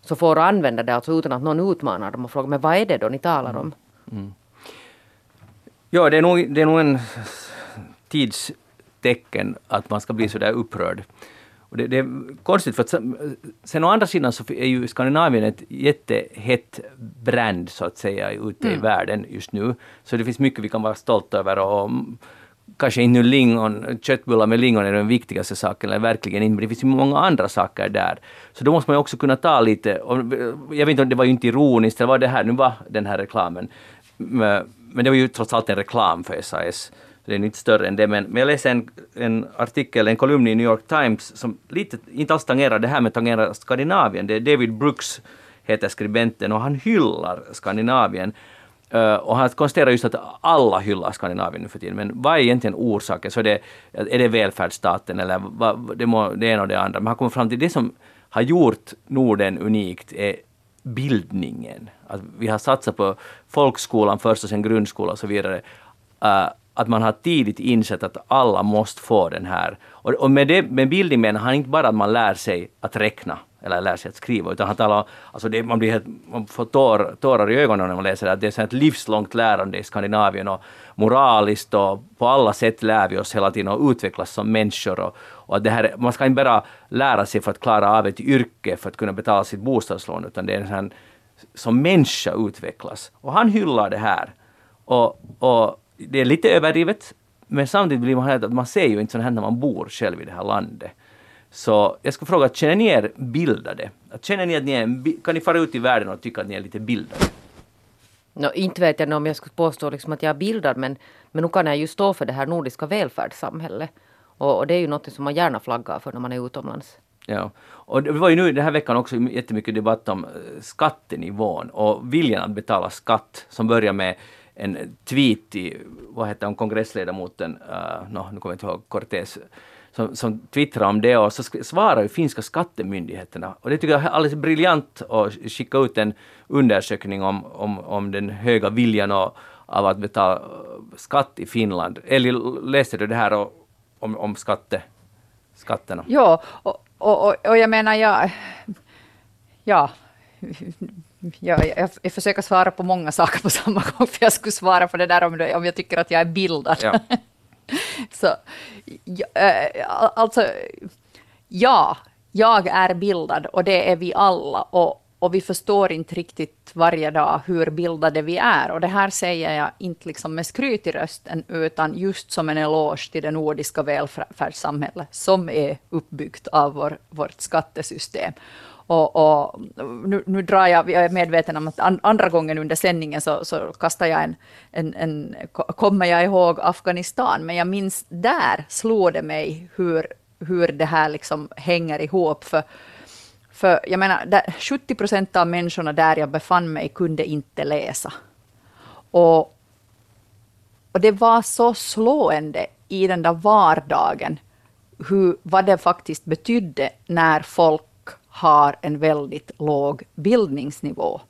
Så får använda det alltså utan att någon utmanar dem och frågar men vad är det då ni talar om? Ja, det är nog, det är nog en tidstecken att man ska bli så där upprörd. Och det, det är konstigt för att sen, å andra sidan så är ju Skandinavien ett jättehett brand så att säga ute i världen just nu. Så det finns mycket vi kan vara stolta över och mm, kanske inte lingon, köttbullar med lingon är den viktigaste saken, eller verkligen inte, men det finns ju många andra saker där. Så då måste man ju också kunna ta lite, och jag vet inte om det var ju inte ironiskt, eller vad det här nu var, den här reklamen. Men men det var ju trots allt en reklam för SAS. Den är inte större än det. Men, men jag läste en, en artikel, en kolumn i New York Times som lite, inte alls tangerar det här, men tangerar Skandinavien. Det är David Brooks, heter skribenten, och han hyllar Skandinavien. Uh, och han konstaterar just att alla hyllar Skandinavien nu för tiden. Men vad är egentligen orsaken? Så det, är det välfärdsstaten eller vad, det, må, det ena och det andra? Men han kommer fram till det som har gjort Norden unikt är bildningen. Att vi har satsat på folkskolan först och sen grundskolan och så vidare. Uh, att man har tidigt insett att alla måste få den här. Och, och med, det, med bildning menar han inte bara att man lär sig att räkna eller lär sig att skriva, utan han talar om, alltså det, man, blir helt, man får tår, tårar i ögonen när man läser det, att det är ett livslångt lärande i Skandinavien och moraliskt och på alla sätt lär vi oss hela tiden och utvecklas som människor. Och, och att det här, man ska inte bara lära sig för att klara av ett yrke för att kunna betala sitt bostadslån, utan det är en sån, som människa utvecklas. Och han hyllar det här. Och, och det är lite överdrivet, men samtidigt blir man helt att man ser ju inte sånt här när man bor själv i det här landet. Så jag skulle fråga, känner ni er bildade? Känner ni att ni är, kan ni fara ut i världen och tycka att ni är lite bildade? No, inte vet jag om jag skulle påstå liksom att jag är bildad men, men nu kan jag ju stå för det här nordiska välfärdssamhället. Och, och det är ju något som man gärna flaggar för när man är utomlands. Ja. Och det var ju nu den här veckan också jättemycket debatt om eh, skattenivån och viljan att betala skatt som börjar med en tweet i, vad heter hon, kongressledamoten, äh, uh, no, nu kommer jag inte ihåg, Cortés, som, som twittrade om det och så svarar ju finska skattemyndigheterna. Och det tycker jag är alldeles briljant att skicka ut en undersökning om, om, om den höga viljan och, av att betala äh, skatt i Finland. Eller läste du det här och, om, om skatte, skatterna? Ja, och, och, och, och jag menar, jag, ja, jag, jag, jag försöker svara på många saker på samma gång, för jag skulle svara på det där om, om jag tycker att jag är bildad. Ja. [laughs] Så, ja, äh, alltså, ja, jag är bildad och det är vi alla. Och, och vi förstår inte riktigt varje dag hur bildade vi är. Och det här säger jag inte liksom med skryt i rösten, utan just som en eloge till det nordiska välfärdssamhället, som är uppbyggt av vår, vårt skattesystem. Och, och nu, nu drar jag, jag är medveten om att an, andra gången under sändningen så, så kastar jag en, en, en, kommer jag ihåg Afghanistan, men jag minns där slog det mig hur, hur det här liksom hänger ihop. För, För jag menar, 70 procent av människorna där jag befann mig kunde inte läsa. Och, och det var så slående i den där vardagen, hur, vad det faktiskt betydde när folk har en väldigt låg bildningsnivå.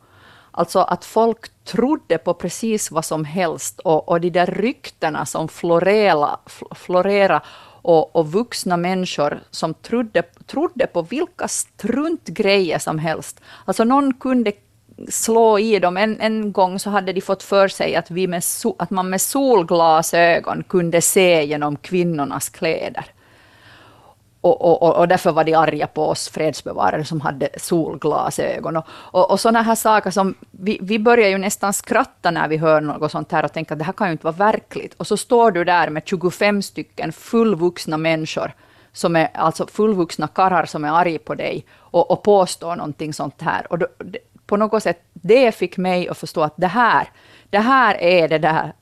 Alltså att folk trodde på precis vad som helst och, och de där ryktena som florerade. florera och, och vuxna människor som trodde, trodde på vilka struntgrejer som helst. Alltså någon kunde slå i dem. En, en gång så hade de fått för sig att, vi med so, att man med solglasögon kunde se genom kvinnornas kläder. Och, och, och, därför var de arga på oss fredsbevarare som hade solglasögon. Och, och, och sådana här saker som, vi, vi börjar ju nästan skratta när vi hör något sånt här och tänker att det här kan ju inte vara verkligt. Och så står du där med 25 stycken fullvuxna människor, som är alltså fullvuxna karlar som är arga på dig och, och påstår någonting sånt här. Och då, på något sätt, det fick mig att förstå att det här, det här är det där,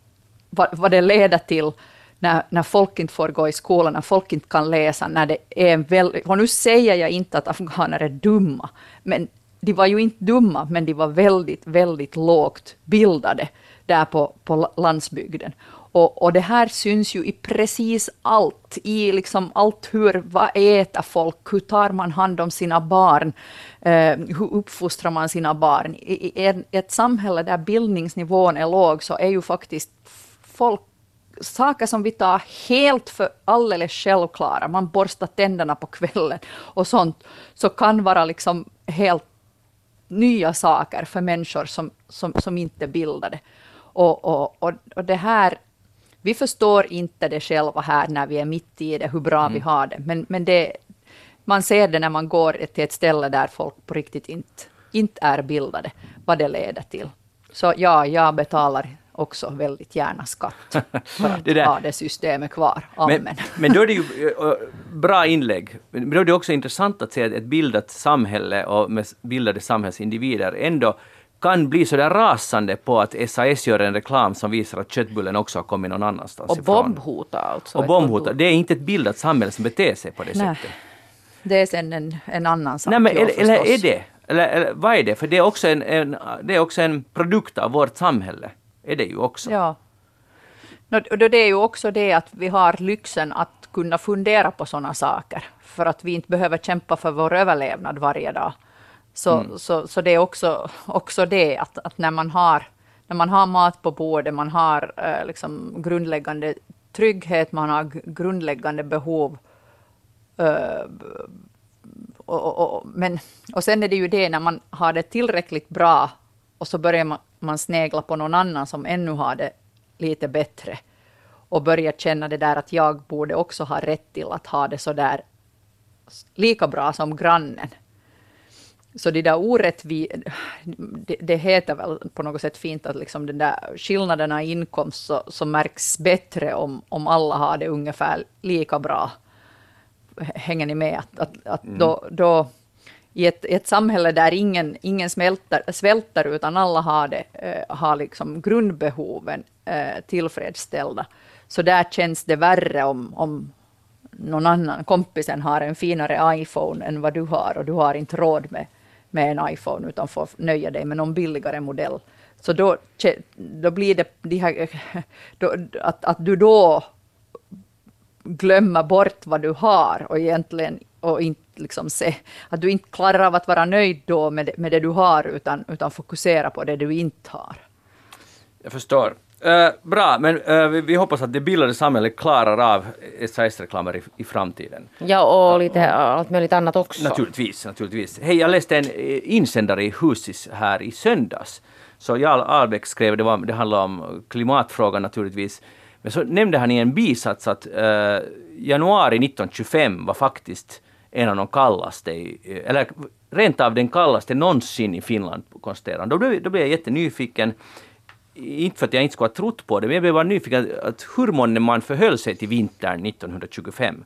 vad, vad det leder till när, när folk inte får gå i skolan, när folk inte kan läsa, när det är en väl, och nu säger jag inte att afghaner är dumma, men de var ju inte dumma, men de var väldigt, väldigt lågt bildade där på, på landsbygden. Och, och det här syns ju i precis allt, i liksom allt hur, vad äter folk, hur tar man hand om sina barn, eh, hur uppfostrar man sina barn. I, i ett samhälle där bildningsnivån är låg så är ju faktiskt folk saker som vi tar helt för alldeles självklara, man borstar tänderna på kvällen och sånt, så kan vara liksom helt nya saker för människor som, som, som inte är bildade. Och, och, och, och det här, vi förstår inte det själva här när vi är mitt i det, hur bra mm. vi har det, men, men det, man ser det när man går till ett ställe där folk på riktigt inte, inte är bildade, vad det leder till. Så ja, jag betalar också väldigt gärna skatt [laughs] för att det ha det systemet kvar. Amen. Men, [laughs] men då är det ju [laughs] bra inlägg. Men då är det också intressant att se att ett bildat samhälle och med bildade samhällsindivider ändå kan bli så där rasande på att SAS gör en reklam som visar att köttbullen också har kommit någon annanstans och ifrån. Bombhota alltså. Och bombhota. Det är inte ett bildat samhälle som beter sig på det Nej. sättet. Det är sen en, en annan sak. Nej, men, eller, eller är det? Eller, eller vad är det? För det är, också en, en, det är också en produkt av vårt samhälle är det ju också. Ja. Och det är ju också det att vi har lyxen att kunna fundera på sådana saker, för att vi inte behöver kämpa för vår överlevnad varje dag. Så, mm. så, så det är också, också det att, att när, man har, när man har mat på bordet, man har eh, liksom grundläggande trygghet, man har grundläggande behov. Eh, och, och, och, men, och sen är det ju det när man har det tillräckligt bra och så börjar man, man snegla på någon annan som ännu har det lite bättre och börjar känna det där att jag borde också ha rätt till att ha det så där lika bra som grannen. Så det där orättvi... Det, det, heter väl på något sätt fint att liksom den där skillnaderna i inkomst så, så märks bättre om, om alla har det ungefär lika bra. Hänger ni med? Att, att, att mm. då, då i ett, ett samhälle där ingen, ingen smälter, svälter, utan alla har, det, eh, har liksom grundbehoven eh, tillfredsställda. Så där känns det värre om, om någon annan, kompisen har en finare iPhone än vad du har och du har inte råd med, med en iPhone utan får nöja dig med någon billigare modell. Så då, då blir det de här, [laughs] då, att, att du då glömmer bort vad du har och egentligen och inte liksom se, att du inte klarar av att vara nöjd då med det, med det du har, utan, utan fokusera på det du inte har. Jag förstår. Uh, bra, men uh, vi, vi, hoppas att det bildade samhället klarar av SAS-reklamer i, i, framtiden. Ja, och lite uh, allt möjligt annat också. Naturligtvis, naturligtvis. Hej, jag läste en eh, insändare i Husis här i söndags. Så Jarl Albeck skrev, det, var, det handlar om klimatfrågan naturligtvis, men så nämnde han i en bisats att januari 1925 var faktiskt en av de kallaste, eller rent av den kallaste någonsin i Finland, konstaterade han. Då, blev, då blev jag jättenyfiken. Inte för att jag inte skulle ha trott på det, men jag blev bara nyfiken att hur månne man förhöll sig till vintern 1925.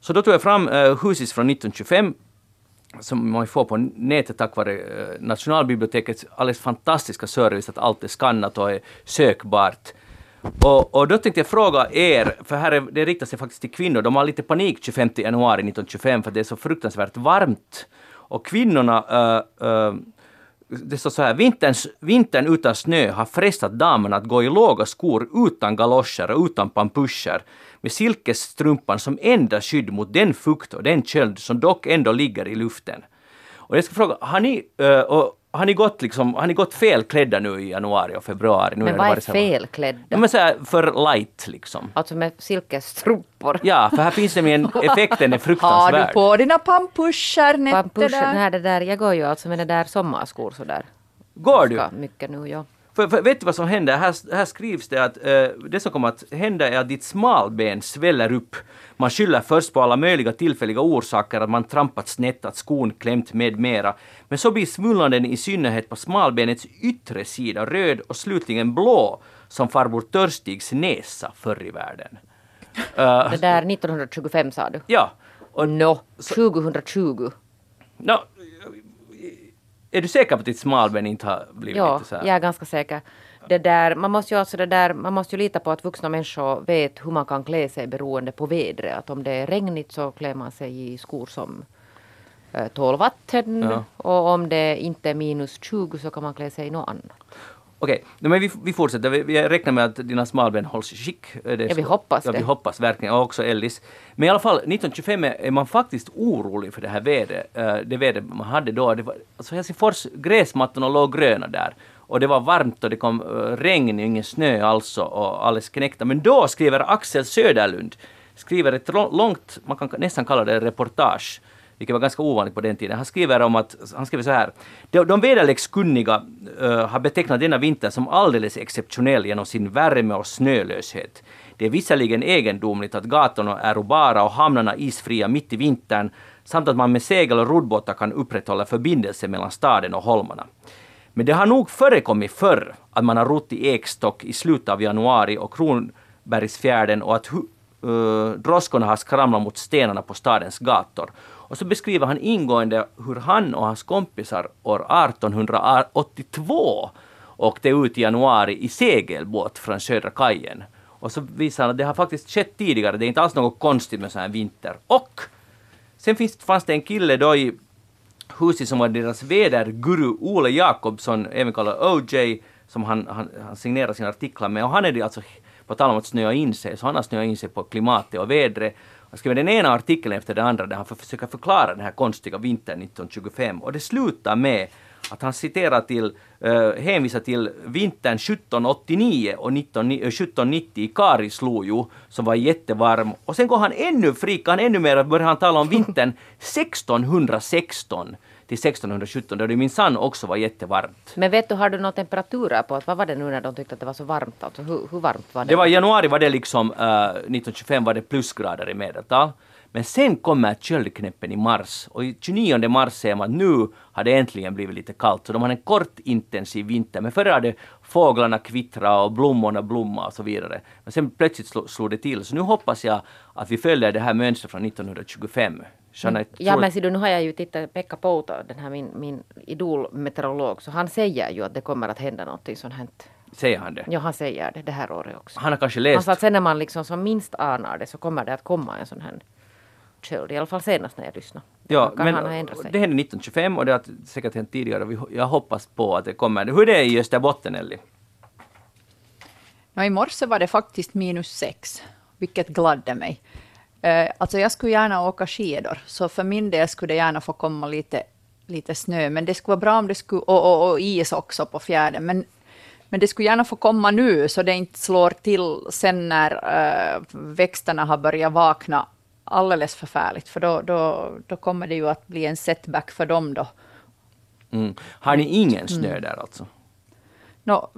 Så då tog jag fram eh, uh, Husis från 1925 som man får på nätet tack vare uh, Nationalbibliotekets alldeles fantastiska service att allt är skannat och är sökbart. Och, och då tänkte jag fråga er, för här är, det riktar sig faktiskt till kvinnor, de har lite panik 25 januari 1925 för det är så fruktansvärt varmt. Och kvinnorna äh, äh, det står så här, Vinterns, vintern utan snö har frestat damerna att gå i låga skor utan galoscher och utan pampuscher med silkesstrumpan som enda skydd mot den fukt och den köld som dock ändå ligger i luften. Och jag ska fråga, har ni, och, har ni gått, liksom, har ni gått felklädda nu i januari och februari? Nu Men vad är felklädda? Ja, men så här, för light liksom. Alltså med silkesstrumpor? Ja, för här finns nämligen [laughs] effekten är Har fruktansvärd. du på dina pampuscher, Nette? Pampuscher, nej, det där, jag går ju alltså med det där sommarskor sådär. Går du? Mycket nu, ja. För, för vet du vad som händer? Här, här skrivs det att eh, det som kommer att hända är att ditt smalben sväller upp. Man skyller först på alla möjliga tillfälliga orsaker, att man trampat snett, att skon klämt med mera. Men så blir svullnaden i synnerhet på smalbenets yttre sida röd och slutligen blå, som farbror Törstigs näsa förr i världen. [laughs] Eh, Det där 1925 sa du? ja. Och, Nå, 2020. no, är du säker på att ditt smalben inte har blivit Ja, lite så här? jag är ganska säker. Det där, man, måste ju alltså det där, man måste ju lita på att vuxna människor vet hur man kan klä sig beroende på vädret. Att om det är regnigt så klär man sig i skor som eh, tål vatten. Ja. Och om det inte är minus 20 så kan man klä sig i något annat. Okej, nej, men vi, vi fortsätter. Vi, vi räknar med att dina smalben hålls i skick. Eh, Det Ja, vi hoppas ja, det. vi hoppas verkligen. Och också Ellis. Men i alla fall, 1925 är man faktiskt orolig för det här vädret. eh, Det vädret man hade då. Det var, alltså Helsingfors, gräsmattorna låg gröna där. Och det var varmt och det kom eh, regn, ingen snö alltså och alldeles knäckta. Men då skriver Axel Söderlund, skriver ett lång- långt, man kan nästan kalla det reportage, vilket var ganska ovanligt på den tiden. Han skriver om att, han skriver så här. De, de väderlekskunniga uh, har betecknat denna vinter som alldeles exceptionell genom sin värme och snölöshet. Det är visserligen egendomligt att gatorna är bara och hamnarna isfria mitt i vintern samt att man med segel och roddbåtar kan upprätthålla förbindelse mellan staden och holmarna. Men det har nog förekommit förr att man har rott i Ekstock i slutet av januari och Kronbergsfjärden och att uh, droskorna har skramlat mot stenarna på stadens gator. Och så beskriver han ingående hur han och hans kompisar år 1882 åkte ut i januari i segelbåt från Södra kajen. Och så visar han att det har faktiskt skett tidigare, det är inte alls något konstigt med sån här vinter. Och sen finns, fanns det en kille då i huset som var deras väderguru Ole Jakobsson, även kallad OJ, som han, han, han signerar sina artiklar med. Och han är det alltså, på tal om att snöa in sig, så han har snöat in sig på klimatet och vädret. Han skriver den ena artikeln efter den andra där han försöker förklara den här konstiga vintern 1925. Och det slutar med att han citerar till, uh, hänvisar till vintern 1789 och 19, 1790 eh, i Karisluojo som var jättevarm. Och sen går han ännu frikar han ännu mer och börjar han tala om vintern 1616 till 1617 då det minsann också var jättevarmt. Men vet du, har du några temperaturer på att vad var det nu när de tyckte att det var så varmt? Alltså, hur, hur varmt var det? Det var januari var det liksom, uh, 1925 var det plusgrader i medeltal. Men sen kommer köldknäppen i mars och i 29 mars ser man att nu har det äntligen blivit lite kallt. Så de hade en kort intensiv vinter. Men förr hade fåglarna kvittrat och blommorna blommat och så vidare. Men sen plötsligt slog det till. Så nu hoppas jag att vi följer det här mönstret från 1925. Jeanette, Ja men ser du, nu har jag ju tittat Pekka Pouta, den här min, min idolmeteorolog, så han säger ju att det kommer att hända någonting sånt här. säger han det? Ja, han säger det det här året också. Han har kanske Han läst sa att sen när man liksom som minst anar det så kommer det att komma en sån här köld. I alla fall senast när jag lyssnade. Ja, kan men han ha ändrat sig. det hände 1925 och det har säkert hänt tidigare. Vi- Jag hoppas på att det kommer. Hur är det i Österbotten, Elli? Nå, I morse var det faktiskt minus sex, vilket gladde mig. Eh, alltså jag skulle gärna åka skidor, så för min del skulle det gärna få komma lite, lite snö. Men det skulle vara bra om det skulle, och, och, och is också på fjärden. Men, men det skulle gärna få komma nu, så det inte slår till sen när eh, växterna har börjat vakna alldeles förfärligt. För då, då, då kommer det ju att bli en setback för dem då. Mm. Har ni ingen snö där alltså? Nå,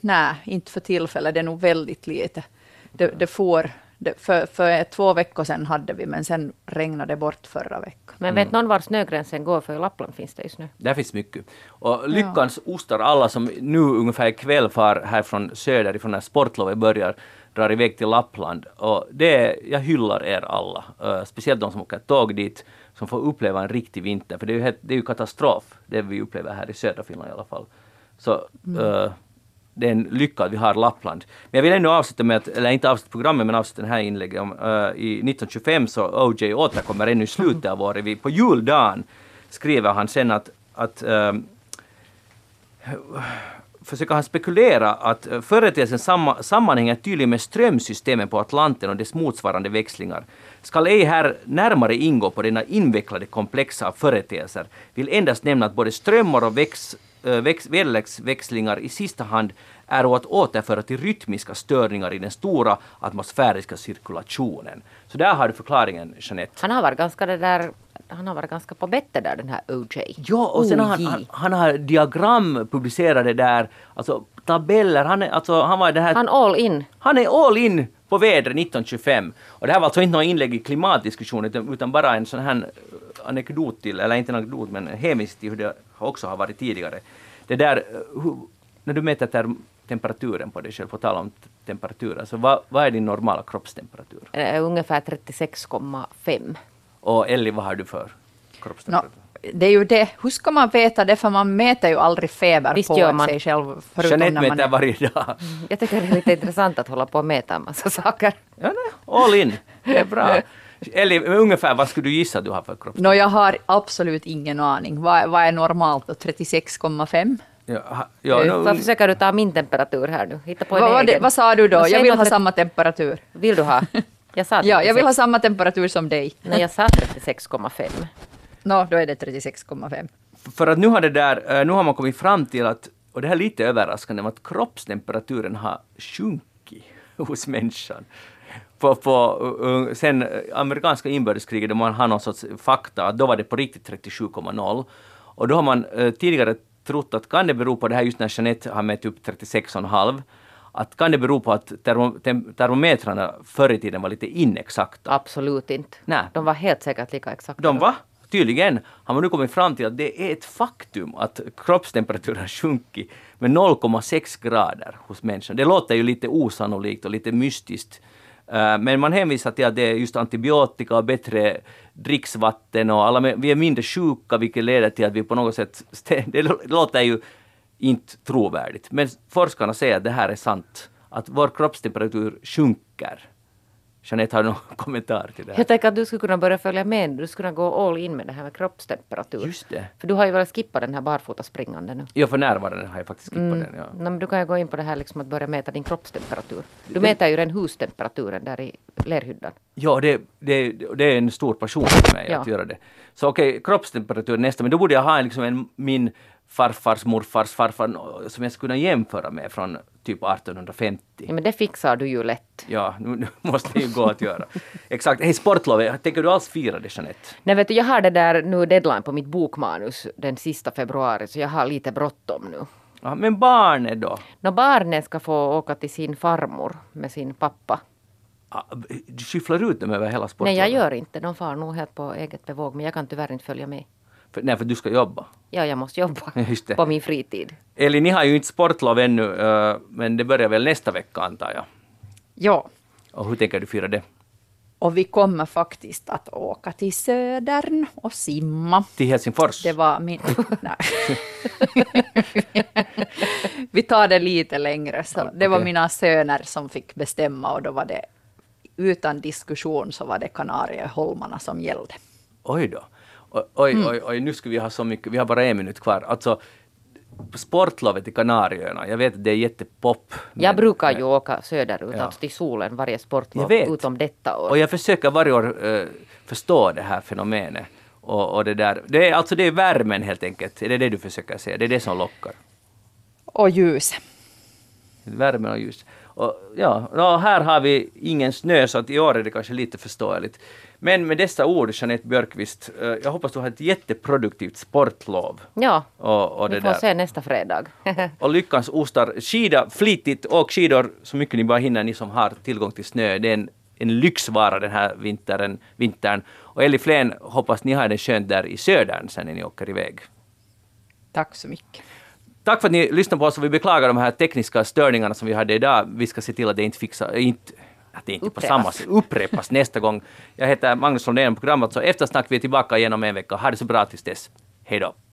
nej, inte för tillfället. Det är nog väldigt lite. Det, det får, för, för två veckor sedan hade vi, men sen regnade det bort förra veckan. Men vet någon var snögränsen går? För i Lappland finns det ju snö. Där finns mycket. Och lyckans ostar, alla som nu ungefär ikväll far här från söder, ifrån när sportlovet börjar, drar iväg till Lappland. Och det, jag hyllar er alla. Uh, speciellt de som åker tåg dit, som får uppleva en riktig vinter. För det är ju, det är ju katastrof, det vi upplever här i södra Finland i alla fall. Så eh, det är en lycka att vi har Lappland. Men jag vill ändå avsluta med att, eller inte avsluta programmet, men avsluta den här inlägget om, uh, i 1925 så OJ återkommer ännu i slutet av året, vi, på juldagen skriver han sen att, att um, försöker han spekulera att eh, företeelsen samma, sammanhänger tydligen med strömsystemen på Atlanten och dess motsvarande växlingar. Skall ej här närmare ingå på denna invecklade komplexa av företeelser, vill endast nämna att både strömmar och väx, väx, väderleksväxlingar i sista hand är att återföra till rytmiska störningar i den stora atmosfäriska cirkulationen. Så där har du förklaringen, Jeanette. Han har varit ganska det där han har varit ganska på bettet där den här OJ. Ja, och sen har han, han, han, har diagram publicerade där, alltså tabeller. Han, är, alltså, han var det här... Han all in. Han är all in på vädret 1925. Och det här var alltså inte något inlägg i klimatdiskussionen utan bara en sån här anekdot till, eller inte en anekdot men hemskt till hur det också har varit tidigare. Det där, hur, när du mäter term, temperaturen på dig själv, på tal om temperatur, alltså vad, vad är din normala kroppstemperatur? Uh, ungefär 36,5. Och Elli, vad har du för kroppstemperatur? No, det är ju det. Hur ska man veta det? För man mäter ju aldrig feber Visst på man. sig själv. Jeanette mäter är... varje dag. Mm, jag tycker det är lite intressant att hålla på och mäta en massa saker. Ja, nej, all in. Det är bra. [laughs] Elli, ungefär vad skulle du gissa att du har för kroppstemperatur? No, jag har absolut ingen aning. Vad, vad är normalt? 36,5? Ja, ja, no, Vad försöker du ta min temperatur här nu? Hitta på en vad, egen. vad sa du då? Jag vill ha samma temperatur. Vill du ha? Jag sa [laughs] ja, jag vill ha samma temperatur som dig. Nej, jag sa 36,5. [laughs] Nå, no, då är det 36,5. För att nu har, det där, eh, nu har man kommit fram till att, och det här är lite överraskande, att kroppstemperaturen har sjunkit [laughs] hos människan. På, på, sen amerikanska inbördeskriget, då man har någon sorts fakta, då var det på riktigt 37,0. Och då har man eh, tidigare trott att kan det bero på det här just när Jeanette har mätt upp 36,5 att kan det bero på att termo, termometrarna förr i tiden var lite inexakta? Absolut inte. Nej. De var helt säkert lika exakta. De var? Tydligen har man nu kommit fram till att det är ett faktum att kroppstemperaturen har sjunkit med 0,6 grader hos människan. Det låter ju lite osannolikt och lite mystiskt. Eh, men man hänvisar till att det är just antibiotika och bättre dricksvatten och alla, vi är mindre sjuka vilket leder till att vi på något sätt, [laughs] det låter ju inte trovärdigt. Men forskarna säger att det här är sant, att vår kroppstemperatur sjunker. Jeanette, har du någon [laughs] kommentar till det här? Jag tänker att du skulle kunna börja följa med. Du skulle kunna gå all in med det här med kroppstemperatur. Just det. För du har ju väl skippat den här barfotaspringande nu? Ja, för närvarande har jag faktiskt skippat mm. den. Ja. No, men du kan ju gå in på det här liksom att börja mäta din kroppstemperatur. Du det... mäter ju den hustemperaturen där i lerhyddan. Ja, det, det, det är en stor passion för mig ja. att göra det. Så okej, okay, kroppstemperatur nästa, men då borde jag ha liksom en, min farfars morfars farfar som jag skulle kunna jämföra med från typ 1850. Ja, men det fixar du ju lätt. Ja, nu, nu måste det ju gå att göra. [laughs] Exakt. Hej, sportlovet, tänker du alls fira det Jeanette? Nej, vet du, jag har det där nu deadline på mitt bokmanus den sista februari, så jag har lite bråttom nu. Ja, men barnet då? Nå, barnet ska få åka till sin farmor med sin pappa. Du skyfflar ut dem över hela sportlovet? Nej, jag gör inte. De far nog helt på eget bevåg, men jag kan tyvärr inte följa med. För, nej, för du ska jobba. Ja, jag måste jobba [laughs] på min fritid. Eli, ni har ju inte sportlov ännu, uh, men det börjar väl nästa vecka antar jag? Ja. Och hur tänker du fira det? Och vi kommer faktiskt att åka till Södern och simma. Till Helsingfors? Det var min... [laughs] Nej. [laughs] vi tar det lite längre. Så det var mina söner som fick bestämma och då var det utan diskussion så var det Kanarieholmarna som gällde. Oj då. Oj, mm. oj, oj, nu ska vi ha så mycket, vi har bara en minut kvar. Alltså, sportlovet i Kanarieöarna, jag vet att det är jättepop. Men, jag brukar ju åka söderut, ja. alltså till solen varje sportlov, utom detta år. Och jag försöker varje år uh, förstå det här fenomenet. Och, och, det där, det är, alltså det är värmen helt enkelt, är det det du försöker säga? Det är det som lockar? Och ljus. Värmen och ljus. Och, ja, och här har vi ingen snö, så att i år är det kanske lite förståeligt. Men med dessa ord, Jeanette Björkqvist, eh, jag hoppas du har ett jätteproduktivt sportlov. Ja, och, och vi får där. se nästa fredag. [laughs] och lyckans ostar. Skida flitigt, åk skidor så mycket ni bara hinner, ni som har tillgång till snö. Det är en, en lyxvara den här vintern. vintern. Och Elli Flen, hoppas ni har det skönt där i södern sen när ni åker iväg. Tack så mycket. Tack för att ni lyssnade på oss och vi beklagar de här tekniska störningarna som vi hade idag. Vi ska se till att det inte fixar, inte att det inte upprepas. på samma sätt upprepas nästa gång. Jag heter Magnus Lundén, programmet så Eftersnack. Vi är tillbaka igen om en vecka. Ha det så bra tills dess. Hej då.